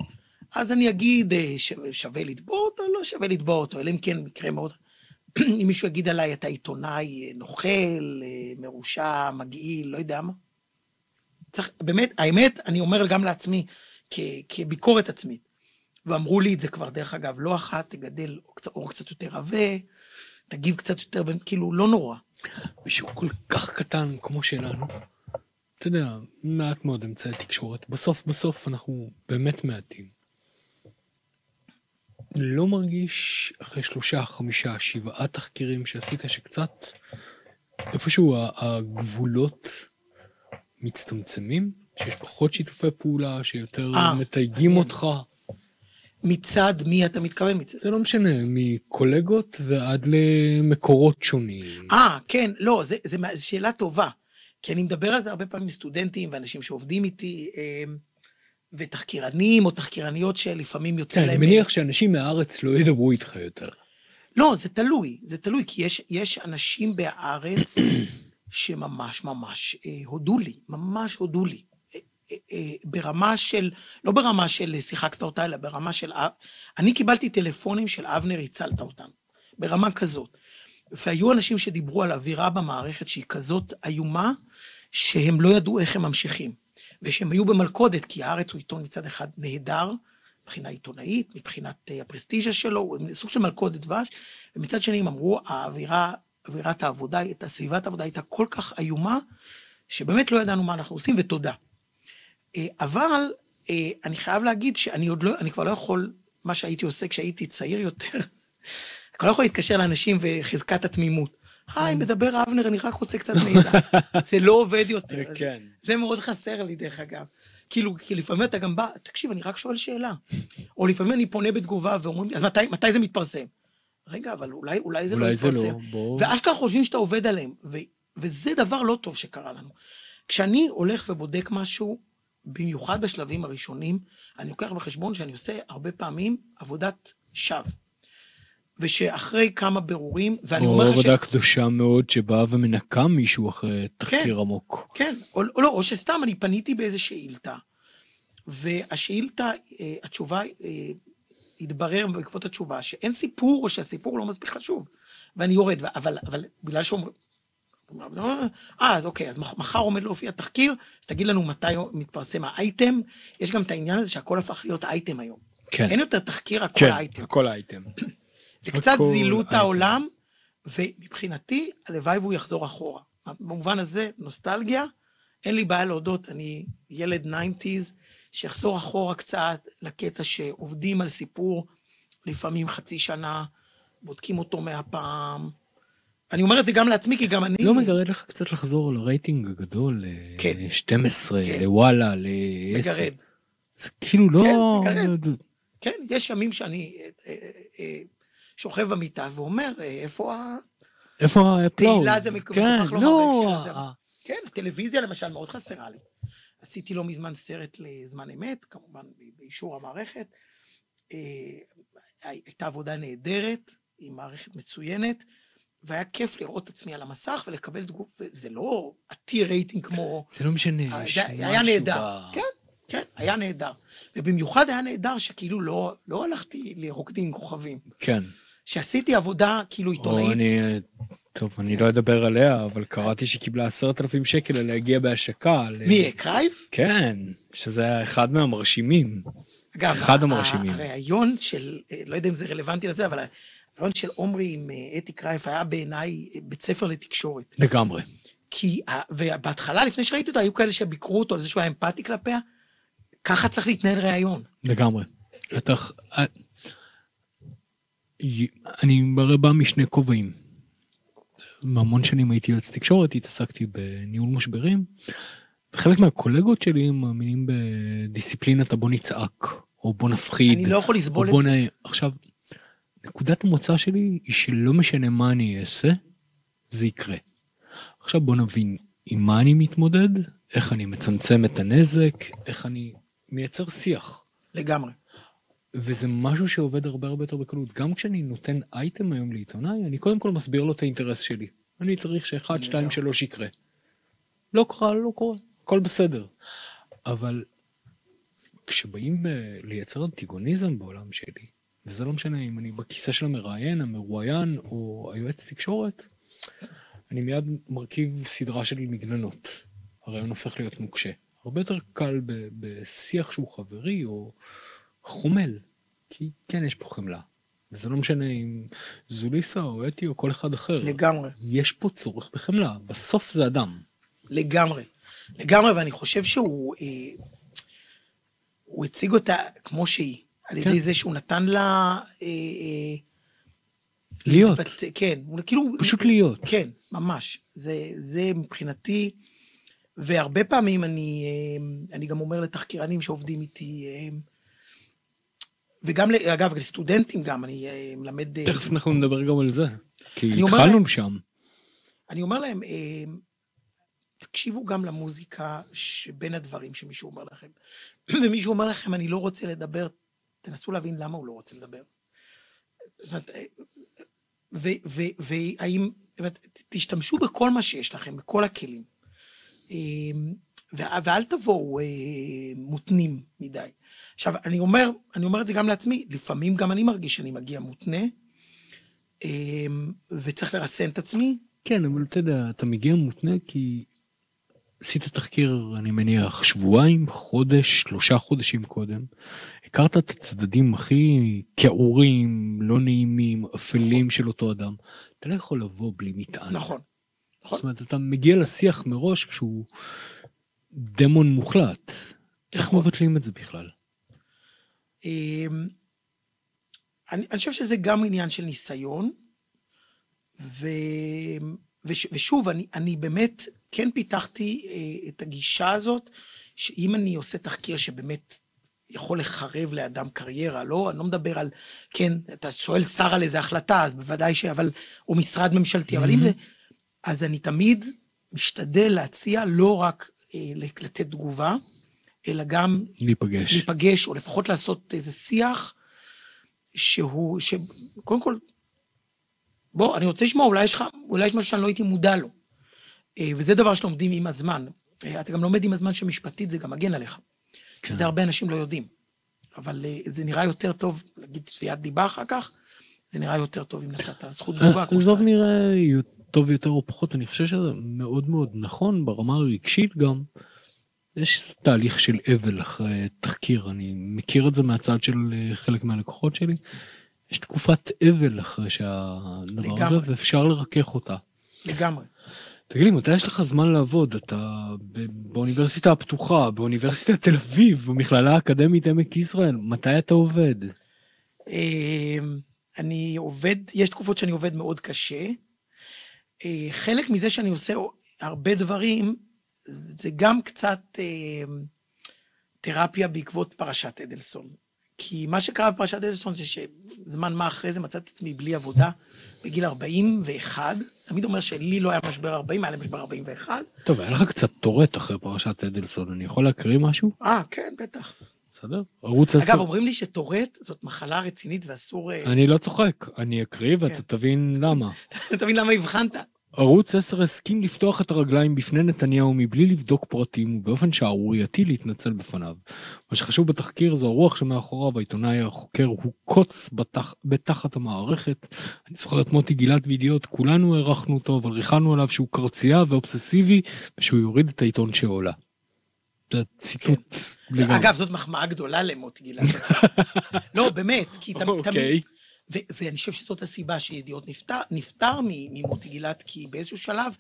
אז אני אגיד, אה, שווה לתבוע אותו, לא שווה לתבוע אותו, אלא אם כן מקרה מאוד... אם מישהו יגיד עליי, אתה עיתונאי אה, נוכל, אה, מרושע, מגעיל, לא יודע מה. צריך, באמת, האמת, אני אומר גם לעצמי, כ, כביקורת עצמית, ואמרו לי את זה כבר, דרך אגב, לא אחת, תגדל אור קצת יותר עבה, תגיב קצת יותר, כאילו, לא נורא. מישהו כל כך קטן כמו שלנו, אתה יודע, מעט מאוד אמצעי תקשורת. בסוף בסוף אנחנו באמת מעטים. לא מרגיש אחרי שלושה, חמישה, שבעה תחקירים שעשית שקצת איפשהו הגבולות מצטמצמים? שיש פחות שיתופי פעולה, שיותר 아, אה, מתייגים אותך? מצד מי אתה מתכוון? מצד... זה לא משנה, מקולגות ועד למקורות שונים. אה, כן, לא, זו שאלה טובה. כי אני מדבר על זה הרבה פעמים עם סטודנטים ואנשים שעובדים איתי, אמ, ותחקירנים או תחקירניות שלפעמים יוצא כן, להם... כן, אני מניח שאנשים מהארץ לא ידברו איתך יותר. לא, זה תלוי, זה תלוי, כי יש, יש אנשים בארץ שממש ממש אה, הודו לי, ממש הודו לי. אה, ברמה של, לא ברמה של שיחקת אותה, אלא ברמה של... אני קיבלתי טלפונים של אבנר, הצלת אותנו. ברמה כזאת. והיו אנשים שדיברו על אווירה במערכת שהיא כזאת איומה, שהם לא ידעו איך הם ממשיכים. ושהם היו במלכודת, כי הארץ הוא עיתון מצד אחד נהדר, מבחינה עיתונאית, מבחינת אה, הפרסטיז'ה שלו, הוא סוג של מלכודת דבש, ומצד שני הם אמרו, האווירה, אווירת העבודה, את הסביבת העבודה הייתה כל כך איומה, שבאמת לא ידענו מה אנחנו עושים, ותודה. אה, אבל אה, אני חייב להגיד שאני עוד לא, אני כבר לא יכול, מה שהייתי עושה כשהייתי צעיר יותר, כבר לא יכול להתקשר לאנשים וחזקת התמימות. היי, כן. מדבר אבנר, אני רק רוצה קצת מידע. זה לא עובד יותר. כן. זה מאוד חסר לי, דרך אגב. כאילו, כי לפעמים אתה גם בא, תקשיב, אני רק שואל שאלה. או לפעמים אני פונה בתגובה ואומרים לי, אז מתי, מתי זה מתפרסם? רגע, אבל אולי, אולי זה אולי לא מתפרסם. אולי זה לא, בואו. ואשכרה חושבים שאתה עובד עליהם. ו, וזה דבר לא טוב שקרה לנו. כשאני הולך ובודק משהו, במיוחד בשלבים הראשונים, אני לוקח בחשבון שאני עושה הרבה פעמים עבודת שווא. ושאחרי כמה בירורים, ואני אומר לך ש... או עבודה קדושה מאוד שבאה ומנקה מישהו אחרי תחקיר כן, עמוק. כן, או, או לא, או שסתם אני פניתי באיזה שאילתה, והשאילתה, אה, התשובה, אה, התברר בעקבות התשובה שאין סיפור, או שהסיפור לא מספיק חשוב. ואני יורד, אבל, אבל בגלל שאומרים... אה, אז אוקיי, אז מחר עומד להופיע תחקיר, אז תגיד לנו מתי מתפרסם האייטם. יש גם את העניין הזה שהכל הפך להיות אייטם היום. כן. אין יותר תחקיר, הכל כן, אייטם. הכל אייטם. זה קצת זילות הייטק. העולם, ומבחינתי, הלוואי והוא יחזור אחורה. במובן הזה, נוסטלגיה, אין לי בעיה להודות, אני ילד 90's, שיחזור אחורה קצת לקטע שעובדים על סיפור, לפעמים חצי שנה, בודקים אותו מהפעם. אני אומר את זה גם לעצמי, כי גם אני... לא מגרד לך קצת לחזור לרייטינג הגדול, כן. ל-12, כן. לוואלה, ל-10. מגרד. זה כאילו לא... כן, מגרד. כן, יש ימים שאני אה, אה, אה, שוכב במיטה ואומר, אה, איפה ה... איפה ה applause? תהילה זה מק- כן, לא. ה- כן, הטלוויזיה למשל מאוד חסרה לי. עשיתי לא מזמן סרט לזמן אמת, כמובן באישור המערכת. אה, הייתה עבודה נהדרת, עם מערכת מצוינת, והיה כיף לראות את עצמי על המסך ולקבל תגוב, וזה לא עתיר רייטינג כמו... זה לא משנה, אה, זה היה נהדר. כן, כן, היה נהדר. ובמיוחד היה נהדר שכאילו לא, לא הלכתי לרוקדים עם כוכבים. כן. שעשיתי עבודה כאילו או עיתונאית. אני... טוב, אני לא אדבר עליה, אבל קראתי שהיא קיבלה עשרת אלפים שקל להגיע בהשקה. מי, קרייב? כן, שזה היה אחד מהמרשימים. אגב, אחד המרשימים. הראיון של, אה, לא יודע אם זה רלוונטי לזה, אבל הראיון של עומרי עם אה, אתי קרייף היה בעיניי אה, בית ספר לתקשורת. לגמרי. כי, ובהתחלה, לפני שראיתי אותו, היו כאלה שביקרו אותו על זה שהוא היה אמפתי כלפיה. ככה צריך להתנהל ראיון. לגמרי. אתה... אני הרי בא משני כובעים. המון שנים הייתי יועץ תקשורת, התעסקתי בניהול משברים, וחלק מהקולגות שלי מאמינים בדיסציפלינת הבוא נצעק, או בוא נפחיד. אני לא יכול לסבול את זה. נ... עכשיו, נקודת המוצא שלי היא שלא משנה מה אני אעשה, זה יקרה. עכשיו בוא נבין עם מה אני מתמודד, איך אני מצמצם את הנזק, איך אני מייצר שיח. לגמרי. וזה משהו שעובד הרבה הרבה יותר בקלות. גם כשאני נותן אייטם היום לעיתונאי, אני קודם כל מסביר לו את האינטרס שלי. אני צריך שאחד, שתיים, שלוש יקרה. לא קרה, לא קורה, הכל בסדר. אבל כשבאים ב- לייצר אנטיגוניזם בעולם שלי, וזה לא משנה אם אני בכיסא של המראיין, המרואיין או היועץ תקשורת, אני מיד מרכיב סדרה של מגננות. הרעיון הופך להיות נוקשה. הרבה יותר קל ב- בשיח שהוא חברי או חומל, כי כן יש פה חמלה. וזה לא משנה אם זוליסה או אתי או כל אחד אחר. לגמרי. יש פה צורך בחמלה, בסוף זה אדם. לגמרי. לגמרי, ואני חושב שהוא... אה, הוא הציג אותה כמו שהיא. על ידי כן. זה שהוא נתן לה... אה, אה, להיות. להתבטא- כן, הוא כאילו... פשוט להיות. כן, ממש. זה, זה מבחינתי, והרבה פעמים אני, אה, אני גם אומר לתחקירנים שעובדים איתי, אה, וגם, אגב, לסטודנטים גם, אני אה, מלמד... אה, תכף אנחנו נדבר גם על זה. כי התחלנו שם. אני אומר להם, אה, תקשיבו גם למוזיקה שבין הדברים שמישהו אומר לכם. ומישהו אומר לכם, אני לא רוצה לדבר, תנסו להבין למה הוא לא רוצה לדבר. והאם, תשתמשו בכל מה שיש לכם, בכל הכלים. ואל תבואו מותנים מדי. עכשיו, אני אומר, אני אומר את זה גם לעצמי, לפעמים גם אני מרגיש שאני מגיע מותנה, אה, וצריך לרסן את עצמי, כן, אבל אתה יודע, אתה מגיע מותנה כי עשית תחקיר, אני מניח, שבועיים, חודש, שלושה חודשים קודם. הכרת את הצדדים הכי כעורים, לא נעימים, אפלים של אותו אדם. אתה לא יכול לבוא בלי מטען. נכון. זאת אומרת, אתה מגיע לשיח מראש כשהוא דמון מוחלט. איך נכון. מבטלים את זה בכלל? אמ, אני, אני חושב שזה גם עניין של ניסיון, ו, וש, ושוב, אני, אני באמת כן פיתחתי אה, את הגישה הזאת, שאם אני עושה תחקיר שבאמת יכול לחרב לאדם קריירה, לא, אני לא מדבר על, כן, אתה שואל שר על איזה החלטה, אז בוודאי ש... אבל, או משרד ממשלתי, אבל אם זה... אז אני תמיד משתדל להציע לא רק אה, לתת תגובה, אלא גם להיפגש. להיפגש, או לפחות לעשות איזה שיח שהוא, שקודם כל, בוא, אני רוצה לשמוע, אולי יש לך, אולי יש משהו שאני לא הייתי מודע לו. אה, וזה דבר שלומדים עם הזמן. אה, אתה גם לומד עם הזמן שמשפטית זה גם מגן עליך. כן. זה הרבה אנשים לא יודעים. אבל אה, זה נראה יותר טוב, להגיד תביעת דיבה אחר כך, זה נראה יותר טוב אם נתת זכות תגובה. עזוב שאתה- נראה טוב יותר או פחות, אני חושב שזה מאוד מאוד נכון ברמה הרגשית גם. יש תהליך של אבל אחרי תחקיר, אני מכיר את זה מהצד של אה, חלק מהלקוחות שלי. יש תקופת אבל אחרי שהדבר הזה, לגמרי. ואפשר לרכך אותה. לגמרי. תגיד לי, מתי יש לך זמן לעבוד? אתה באוניברסיטה הפתוחה, באוניברסיטת תל אביב, במכללה האקדמית עמק יזרעאל, מתי אתה עובד? אמ, אני עובד, יש תקופות שאני עובד מאוד קשה. אה, חלק מזה שאני עושה הרבה דברים, זה גם קצת אמ, תרפיה בעקבות פרשת אדלסון. כי מה שקרה בפרשת אדלסון זה שזמן מה אחרי זה מצאתי את עצמי בלי עבודה בגיל 41. תמיד אומר שלי לא היה משבר 40, היה לי משבר 41. טוב, היה לך קצת טורט אחרי פרשת אדלסון, אני יכול להקריא משהו? אה, כן, בטח. בסדר? ערוץ 10. אגב, אומרים לי שטורט זאת מחלה רצינית ואסור... אה, אני לא צוחק, אני אקריא ואתה כן. תבין למה. אתה מבין למה הבחנת? ערוץ 10 הסכים לפתוח את הרגליים בפני נתניהו מבלי לבדוק פרטים ובאופן שערורייתי להתנצל בפניו. מה שחשוב בתחקיר זו הרוח שמאחוריו, העיתונאי החוקר הוא קוץ בתח... בתחת המערכת. אני זוכר את מוטי גילת בידיעות, כולנו הערכנו אותו, אבל ריחלנו עליו שהוא קרצייה ואובססיבי ושהוא יוריד את העיתון שעולה. זה ציטוט לגמרי. אגב, זאת מחמאה גדולה למוטי גילת. לא, באמת, כי תמיד... ו- ואני חושב שזאת הסיבה שידיעות נפטר, נפטר ממוטי גילת, כי באיזשהו שלב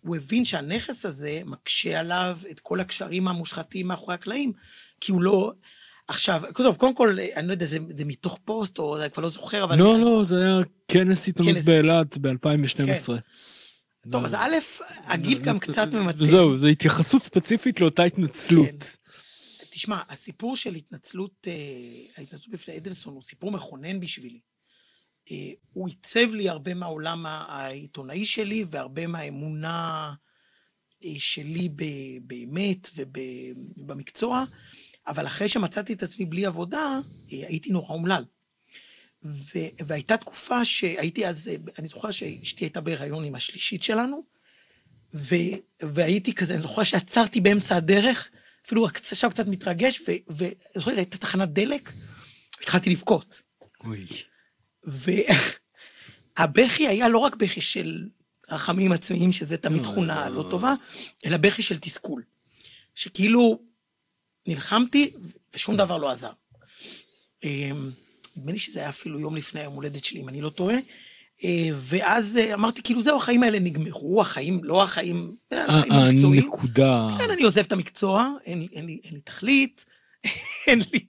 הוא הבין שהנכס הזה מקשה עליו את כל הקשרים המושחתים מאחורי הקלעים, כי הוא לא... עכשיו, טוב, קודם כל, אני לא יודע, זה, זה מתוך פוסט, או אני כבר לא זוכר, אבל... לא, לא, זה היה כנס עיתונות כנס. באילת ב-2012. טוב, אז א', הגיל גם קצת ממתן. זהו, זו התייחסות ספציפית לאותה התנצלות. כן. תשמע, הסיפור של התנצלות, אה, ההתנצלות בפני אדלסון הוא סיפור מכונן בשבילי. הוא עיצב לי הרבה מהעולם העיתונאי שלי והרבה מהאמונה אה, שלי באמת ובמקצוע, אבל אחרי שמצאתי את עצמי בלי עבודה, אה, הייתי נורא אומלל. ו- והייתה תקופה שהייתי אז, אה, אני זוכר שאשתי הייתה בהיריון עם השלישית שלנו, ו- והייתי כזה, אני זוכר שעצרתי באמצע הדרך, אפילו עכשיו קצת מתרגש, ואני זוכר, הייתה תחנת דלק, התחלתי לבכות. אוי. והבכי היה לא רק בכי של רחמים עצמיים, שזה תמיד אה. תכונה לא טובה, אלא בכי של תסכול. שכאילו נלחמתי ושום דבר לא עזר. אמ, נדמה לי שזה היה אפילו יום לפני היום הולדת שלי, אם אני לא טועה. אה, ואז אה, אמרתי, כאילו, זהו, החיים האלה נגמרו, החיים, לא החיים, החיים המקצועיים. הנקודה. כן, אני עוזב את המקצוע, אין, לי- תכלית, אין לי...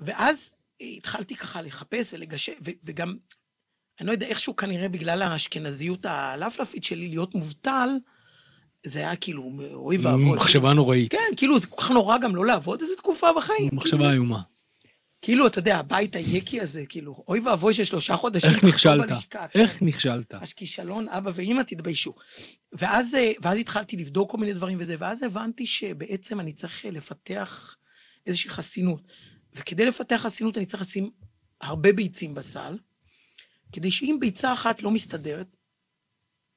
ואז התחלתי ככה לחפש ולגשר, ו- וגם, אני לא יודע, איכשהו כנראה בגלל האשכנזיות הלפלפית שלי, להיות מובטל, זה היה כאילו, אוי ואבוי. מחשבה נוראית. כן, כאילו, זה כל כך נורא גם לא לעבוד איזה תקופה בחיים. מחשבה איומה. כאילו, אתה יודע, הבית היקי הזה, כאילו, אוי ואבוי ששלושה חודשים... איך נכשלת? בלשכה, כן. איך נכשלת? ממש כישלון, אבא ואימא, תתביישו. ואז, אה, ואז התחלתי לבדוק כל מיני דברים וזה, ואז הבנתי שבעצם אני צריך אה, לפתח איזושהי חסינות. וכדי לפתח חסינות אני צריך לשים הרבה ביצים בסל, כדי שאם ביצה אחת לא מסתדרת,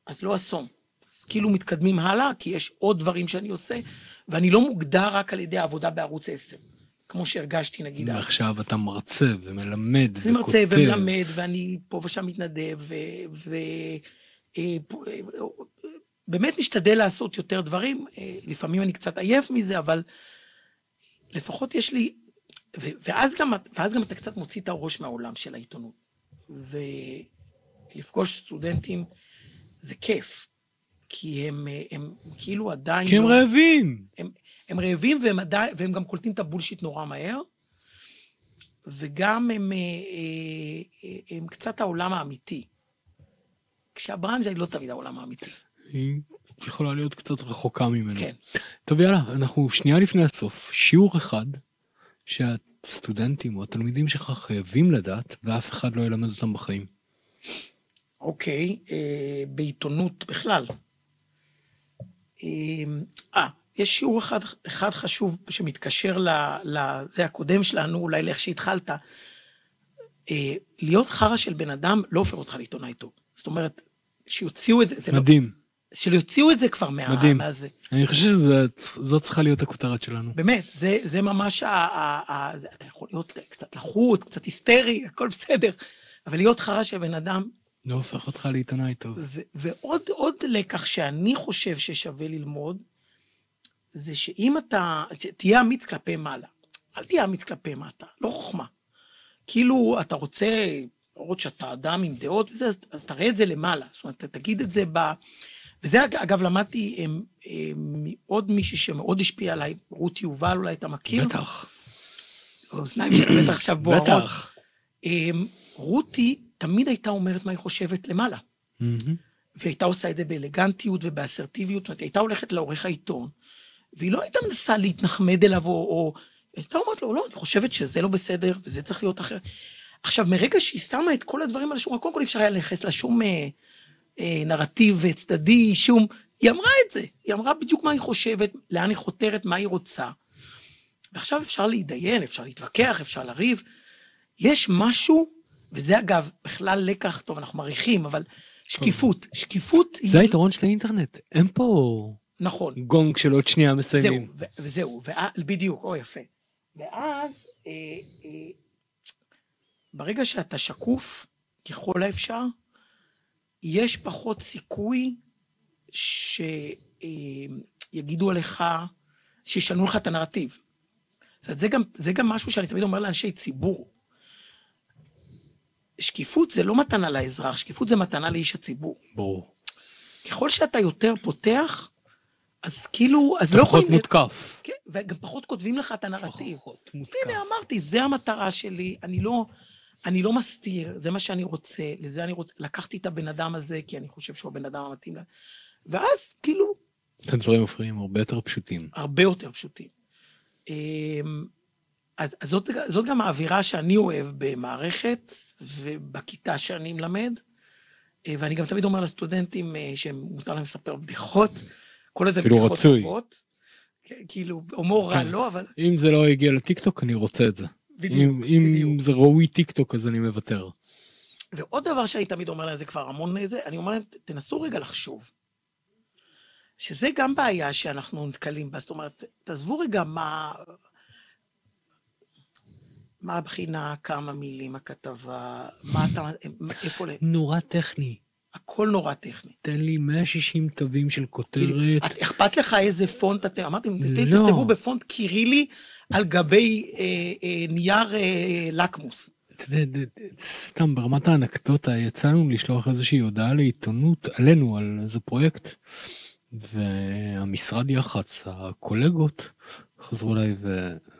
אז לא אסון. אז כאילו מתקדמים הלאה, כי יש עוד דברים שאני עושה, ואני לא מוגדר רק על ידי העבודה בערוץ 10. כמו שהרגשתי, נגיד, אז. עכשיו אתה מרצה ומלמד וכותב. אני מרצה ומלמד, ואני פה ושם מתנדב, ו... ו אה, פה- אה, באמת משתדל לעשות יותר דברים. אה, לפעמים אני קצת עייף מזה, אבל לפחות יש לי... ואז גם, ואז גם אתה קצת מוציא את הראש מהעולם של העיתונות. ולפגוש סטודנטים זה כיף, כי הם, הם כאילו עדיין... כי הם לא- רעבים. הם, הם רעבים והם, עדיין, והם גם קולטים את הבולשיט נורא מהר, וגם הם, אה, אה, אה, הם קצת העולם האמיתי. כשהברנז'ה היא לא תמיד העולם האמיתי. היא יכולה להיות קצת רחוקה ממנו. כן. טוב יאללה, אנחנו שנייה לפני הסוף. שיעור אחד שהסטודנטים או התלמידים שלך חייבים לדעת ואף אחד לא ילמד אותם בחיים. אוקיי, אה, בעיתונות בכלל. אה, אה, יש שיעור אחד, אחד חשוב שמתקשר לזה הקודם שלנו, אולי לאיך שהתחלת. אה, להיות חרא של בן אדם לא הופך אותך לעיתונאי טוב. זאת אומרת, שיוציאו את זה, זה לא, מדהים. שיוציאו את זה כבר מה... מדהים. מהזה. אני חושב שזאת צריכה להיות הכותרת שלנו. באמת, זה, זה ממש ה... ה, ה זה, אתה יכול להיות קצת לחוץ, קצת היסטרי, הכל בסדר, אבל להיות חרא של בן אדם, לא הופך אותך לעיתונאי טוב. ו, ועוד עוד לקח שאני חושב ששווה ללמוד, זה שאם אתה, תהיה אמיץ כלפי מעלה, אל תהיה אמיץ כלפי מטה, לא חוכמה. כאילו, אתה רוצה, למרות שאתה אדם עם דעות וזה, אז, אז תראה את זה למעלה. זאת אומרת, תגיד את זה ב... וזה, אגב, למדתי הם, הם, מעוד מישהי שמאוד השפיע עליי, רות יובל, אולי אתה מכיר? בטח. האוזניים שלה בטח עכשיו בוערות. בטח. אמ, רותי תמיד הייתה אומרת מה היא חושבת למעלה. והייתה עושה את זה באלגנטיות ובאסרטיביות, זאת הייתה הולכת לעורך העיתון, והיא לא הייתה מנסה להתנחמד אליו, או... או... הייתה אומרת לו, לא, אני חושבת שזה לא בסדר, וזה צריך להיות אחרת. עכשיו, מרגע שהיא שמה את כל הדברים על השולחן, קודם כל אי אפשר היה לייחס לה שום אה, נרטיב צדדי, שום... היא אמרה את זה, היא אמרה בדיוק מה היא חושבת, לאן היא חותרת, מה היא רוצה. ועכשיו אפשר להתדיין, אפשר להתווכח, אפשר לריב. יש משהו, וזה אגב בכלל לקח, טוב, אנחנו מעריכים, אבל שקיפות. שקיפות זה היא... היתרון של האינטרנט. אין פה נכון. גונג של עוד שנייה זהו, מסיימים. ו- וזהו, בדיוק, או יפה. ואז, אה, אה, ברגע שאתה שקוף, ככל האפשר, יש פחות סיכוי שיגידו עליך, שישנו לך את הנרטיב. זאת אומרת, זה גם, זה גם משהו שאני תמיד אומר לאנשי ציבור. שקיפות זה לא מתנה לאזרח, שקיפות זה מתנה לאיש הציבור. ברור. ככל שאתה יותר פותח, אז כאילו, אז אתה לא פחות יכולים... מותקף. כן, וגם פחות כותבים לך את הנרטיב. פחות מותקף. הנה, אמרתי, זה המטרה שלי, אני לא, אני לא מסתיר, זה מה שאני רוצה, לזה אני רוצה, לקחתי את הבן אדם הזה, כי אני חושב שהוא הבן אדם המתאים לה. ואז, כאילו, הדברים מפריעים הרבה יותר פשוטים. הרבה יותר פשוטים. אמ, אז, אז זאת, זאת גם האווירה שאני אוהב במערכת ובכיתה שאני מלמד. אה, ואני גם תמיד אומר לסטודנטים אה, שמותר להם לספר בדיחות, כל איזה בדיחות רצוי. טובות. כן, כאילו, הומור רע כן. לא, אבל אם זה לא הגיע לטיקטוק, אני רוצה את זה. בדיוק, אם, אם בדיוק. זה ראוי טיקטוק, אז אני מוותר. ועוד דבר שאני תמיד אומר להם, זה כבר המון זה, אני אומר להם, תנסו רגע לחשוב. שזה גם בעיה שאנחנו נתקלים בה, זאת אומרת, תעזבו רגע מה... מה הבחינה, כמה מילים הכתבה, מה אתה, איפה, ל- נורא טכני. הכל נורא טכני. תן לי 160 תווים של כותרת. את- אכפת לך איזה פונט אתם, אמרתי, לא. תכתבו בפונט קירילי על גבי אה, אה, נייר אה, לקמוס. סתם ברמת האנקדוטה, יצא לנו לשלוח איזושהי הודעה לעיתונות עלינו, על איזה פרויקט, והמשרד יח"צ, הקולגות, חזרו אליי,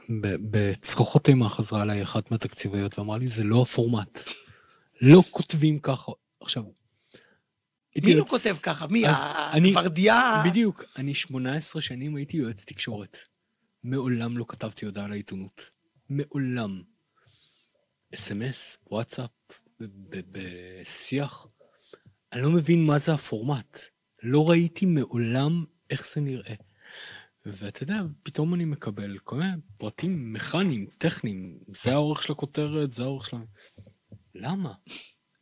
ובצרחות אימה חזרה אליי אחת מהתקציביות ואמרה לי, זה לא הפורמט. לא כותבים ככה. עכשיו, מי לא כותב ככה? מי? הגוורדיה? בדיוק, אני 18 שנים הייתי יועץ תקשורת. מעולם לא כתבתי הודעה לעיתונות. מעולם. אס.אם.אס, וואטסאפ, בשיח. אני לא מבין מה זה הפורמט. לא ראיתי מעולם איך זה נראה. ואתה יודע, פתאום אני מקבל כל מיני פרטים מכניים, טכניים, זה האורך של הכותרת, זה האורך של ה... למה?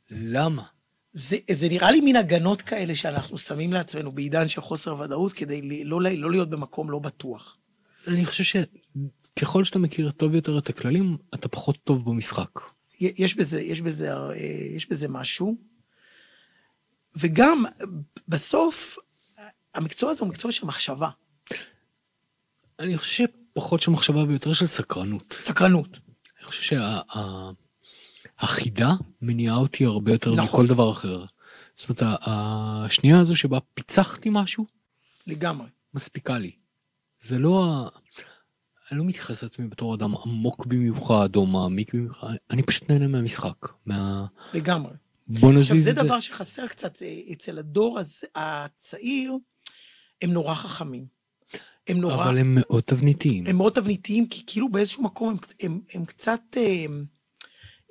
למה? זה, זה נראה לי מין הגנות כאלה שאנחנו שמים לעצמנו בעידן של חוסר ודאות, כדי לא, לא להיות במקום לא בטוח. אני חושב שככל שאתה מכיר טוב יותר את הכללים, אתה פחות טוב במשחק. יש בזה, יש בזה, אה, יש בזה משהו. וגם, בסוף, המקצוע הזה הוא מקצוע של מחשבה, אני חושב שפחות של מחשבה ויותר של סקרנות. סקרנות. אני חושב שהחידה מניעה אותי הרבה יותר נכון. מכל דבר אחר. זאת אומרת, השנייה הזו שבה פיצחתי משהו, לגמרי. מספיקה לי. זה לא ה... אני לא מתייחס לעצמי בתור אדם עמוק במיוחד או מעמיק במיוחד, אני פשוט נהנה מהמשחק. מה... לגמרי. בוא עכשיו, נזיז זה את זה. דבר שחסר קצת אה, אצל הדור הזה, הצעיר, הם נורא חכמים. הם נורא... אבל הם מאוד תבניתיים. הם מאוד תבניתיים, כי כאילו באיזשהו מקום הם, הם, הם קצת אה,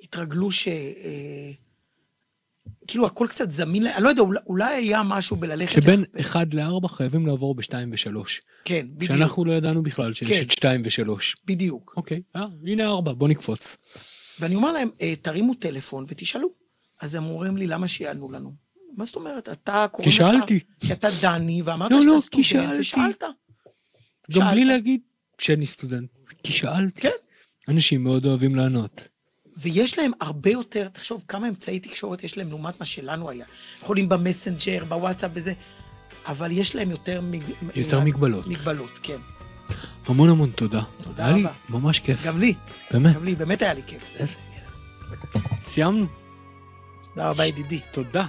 התרגלו ש... אה, כאילו הכל קצת זמין. אני לא יודע, אולי, אולי היה משהו בללכת... שבין לחפש. 1 ל-4 חייבים לעבור ב-2 ו-3. כן, בדיוק. שאנחנו לא ידענו בכלל שיש כן. את 2 ו-3. בדיוק. אוקיי, אה, הנה 4, בוא נקפוץ. ואני אומר להם, אה, תרימו טלפון ותשאלו. אז הם אומרים לי, למה שיענו לנו? מה זאת אומרת? אתה קוראים כי שאלתי. לך... כי אתה דני, ואמרת לא, שאתה לא, סטודנט, שאלתי. ושאלת. גם בלי שאלת. להגיד שאני סטודנט, כי שאלתי. כן. אנשים מאוד אוהבים לענות. ויש להם הרבה יותר, תחשוב כמה אמצעי תקשורת יש להם לעומת מה שלנו היה. יכולים במסנג'ר, בוואטסאפ וזה, אבל יש להם יותר... מג... יותר מגבלות. מגבלות, כן. המון המון תודה. תודה היה לי רבה. ממש כיף. גם לי, באמת. גם לי, באמת היה לי כיף. איזה כיף. סיימנו. תודה רבה, ידידי. תודה.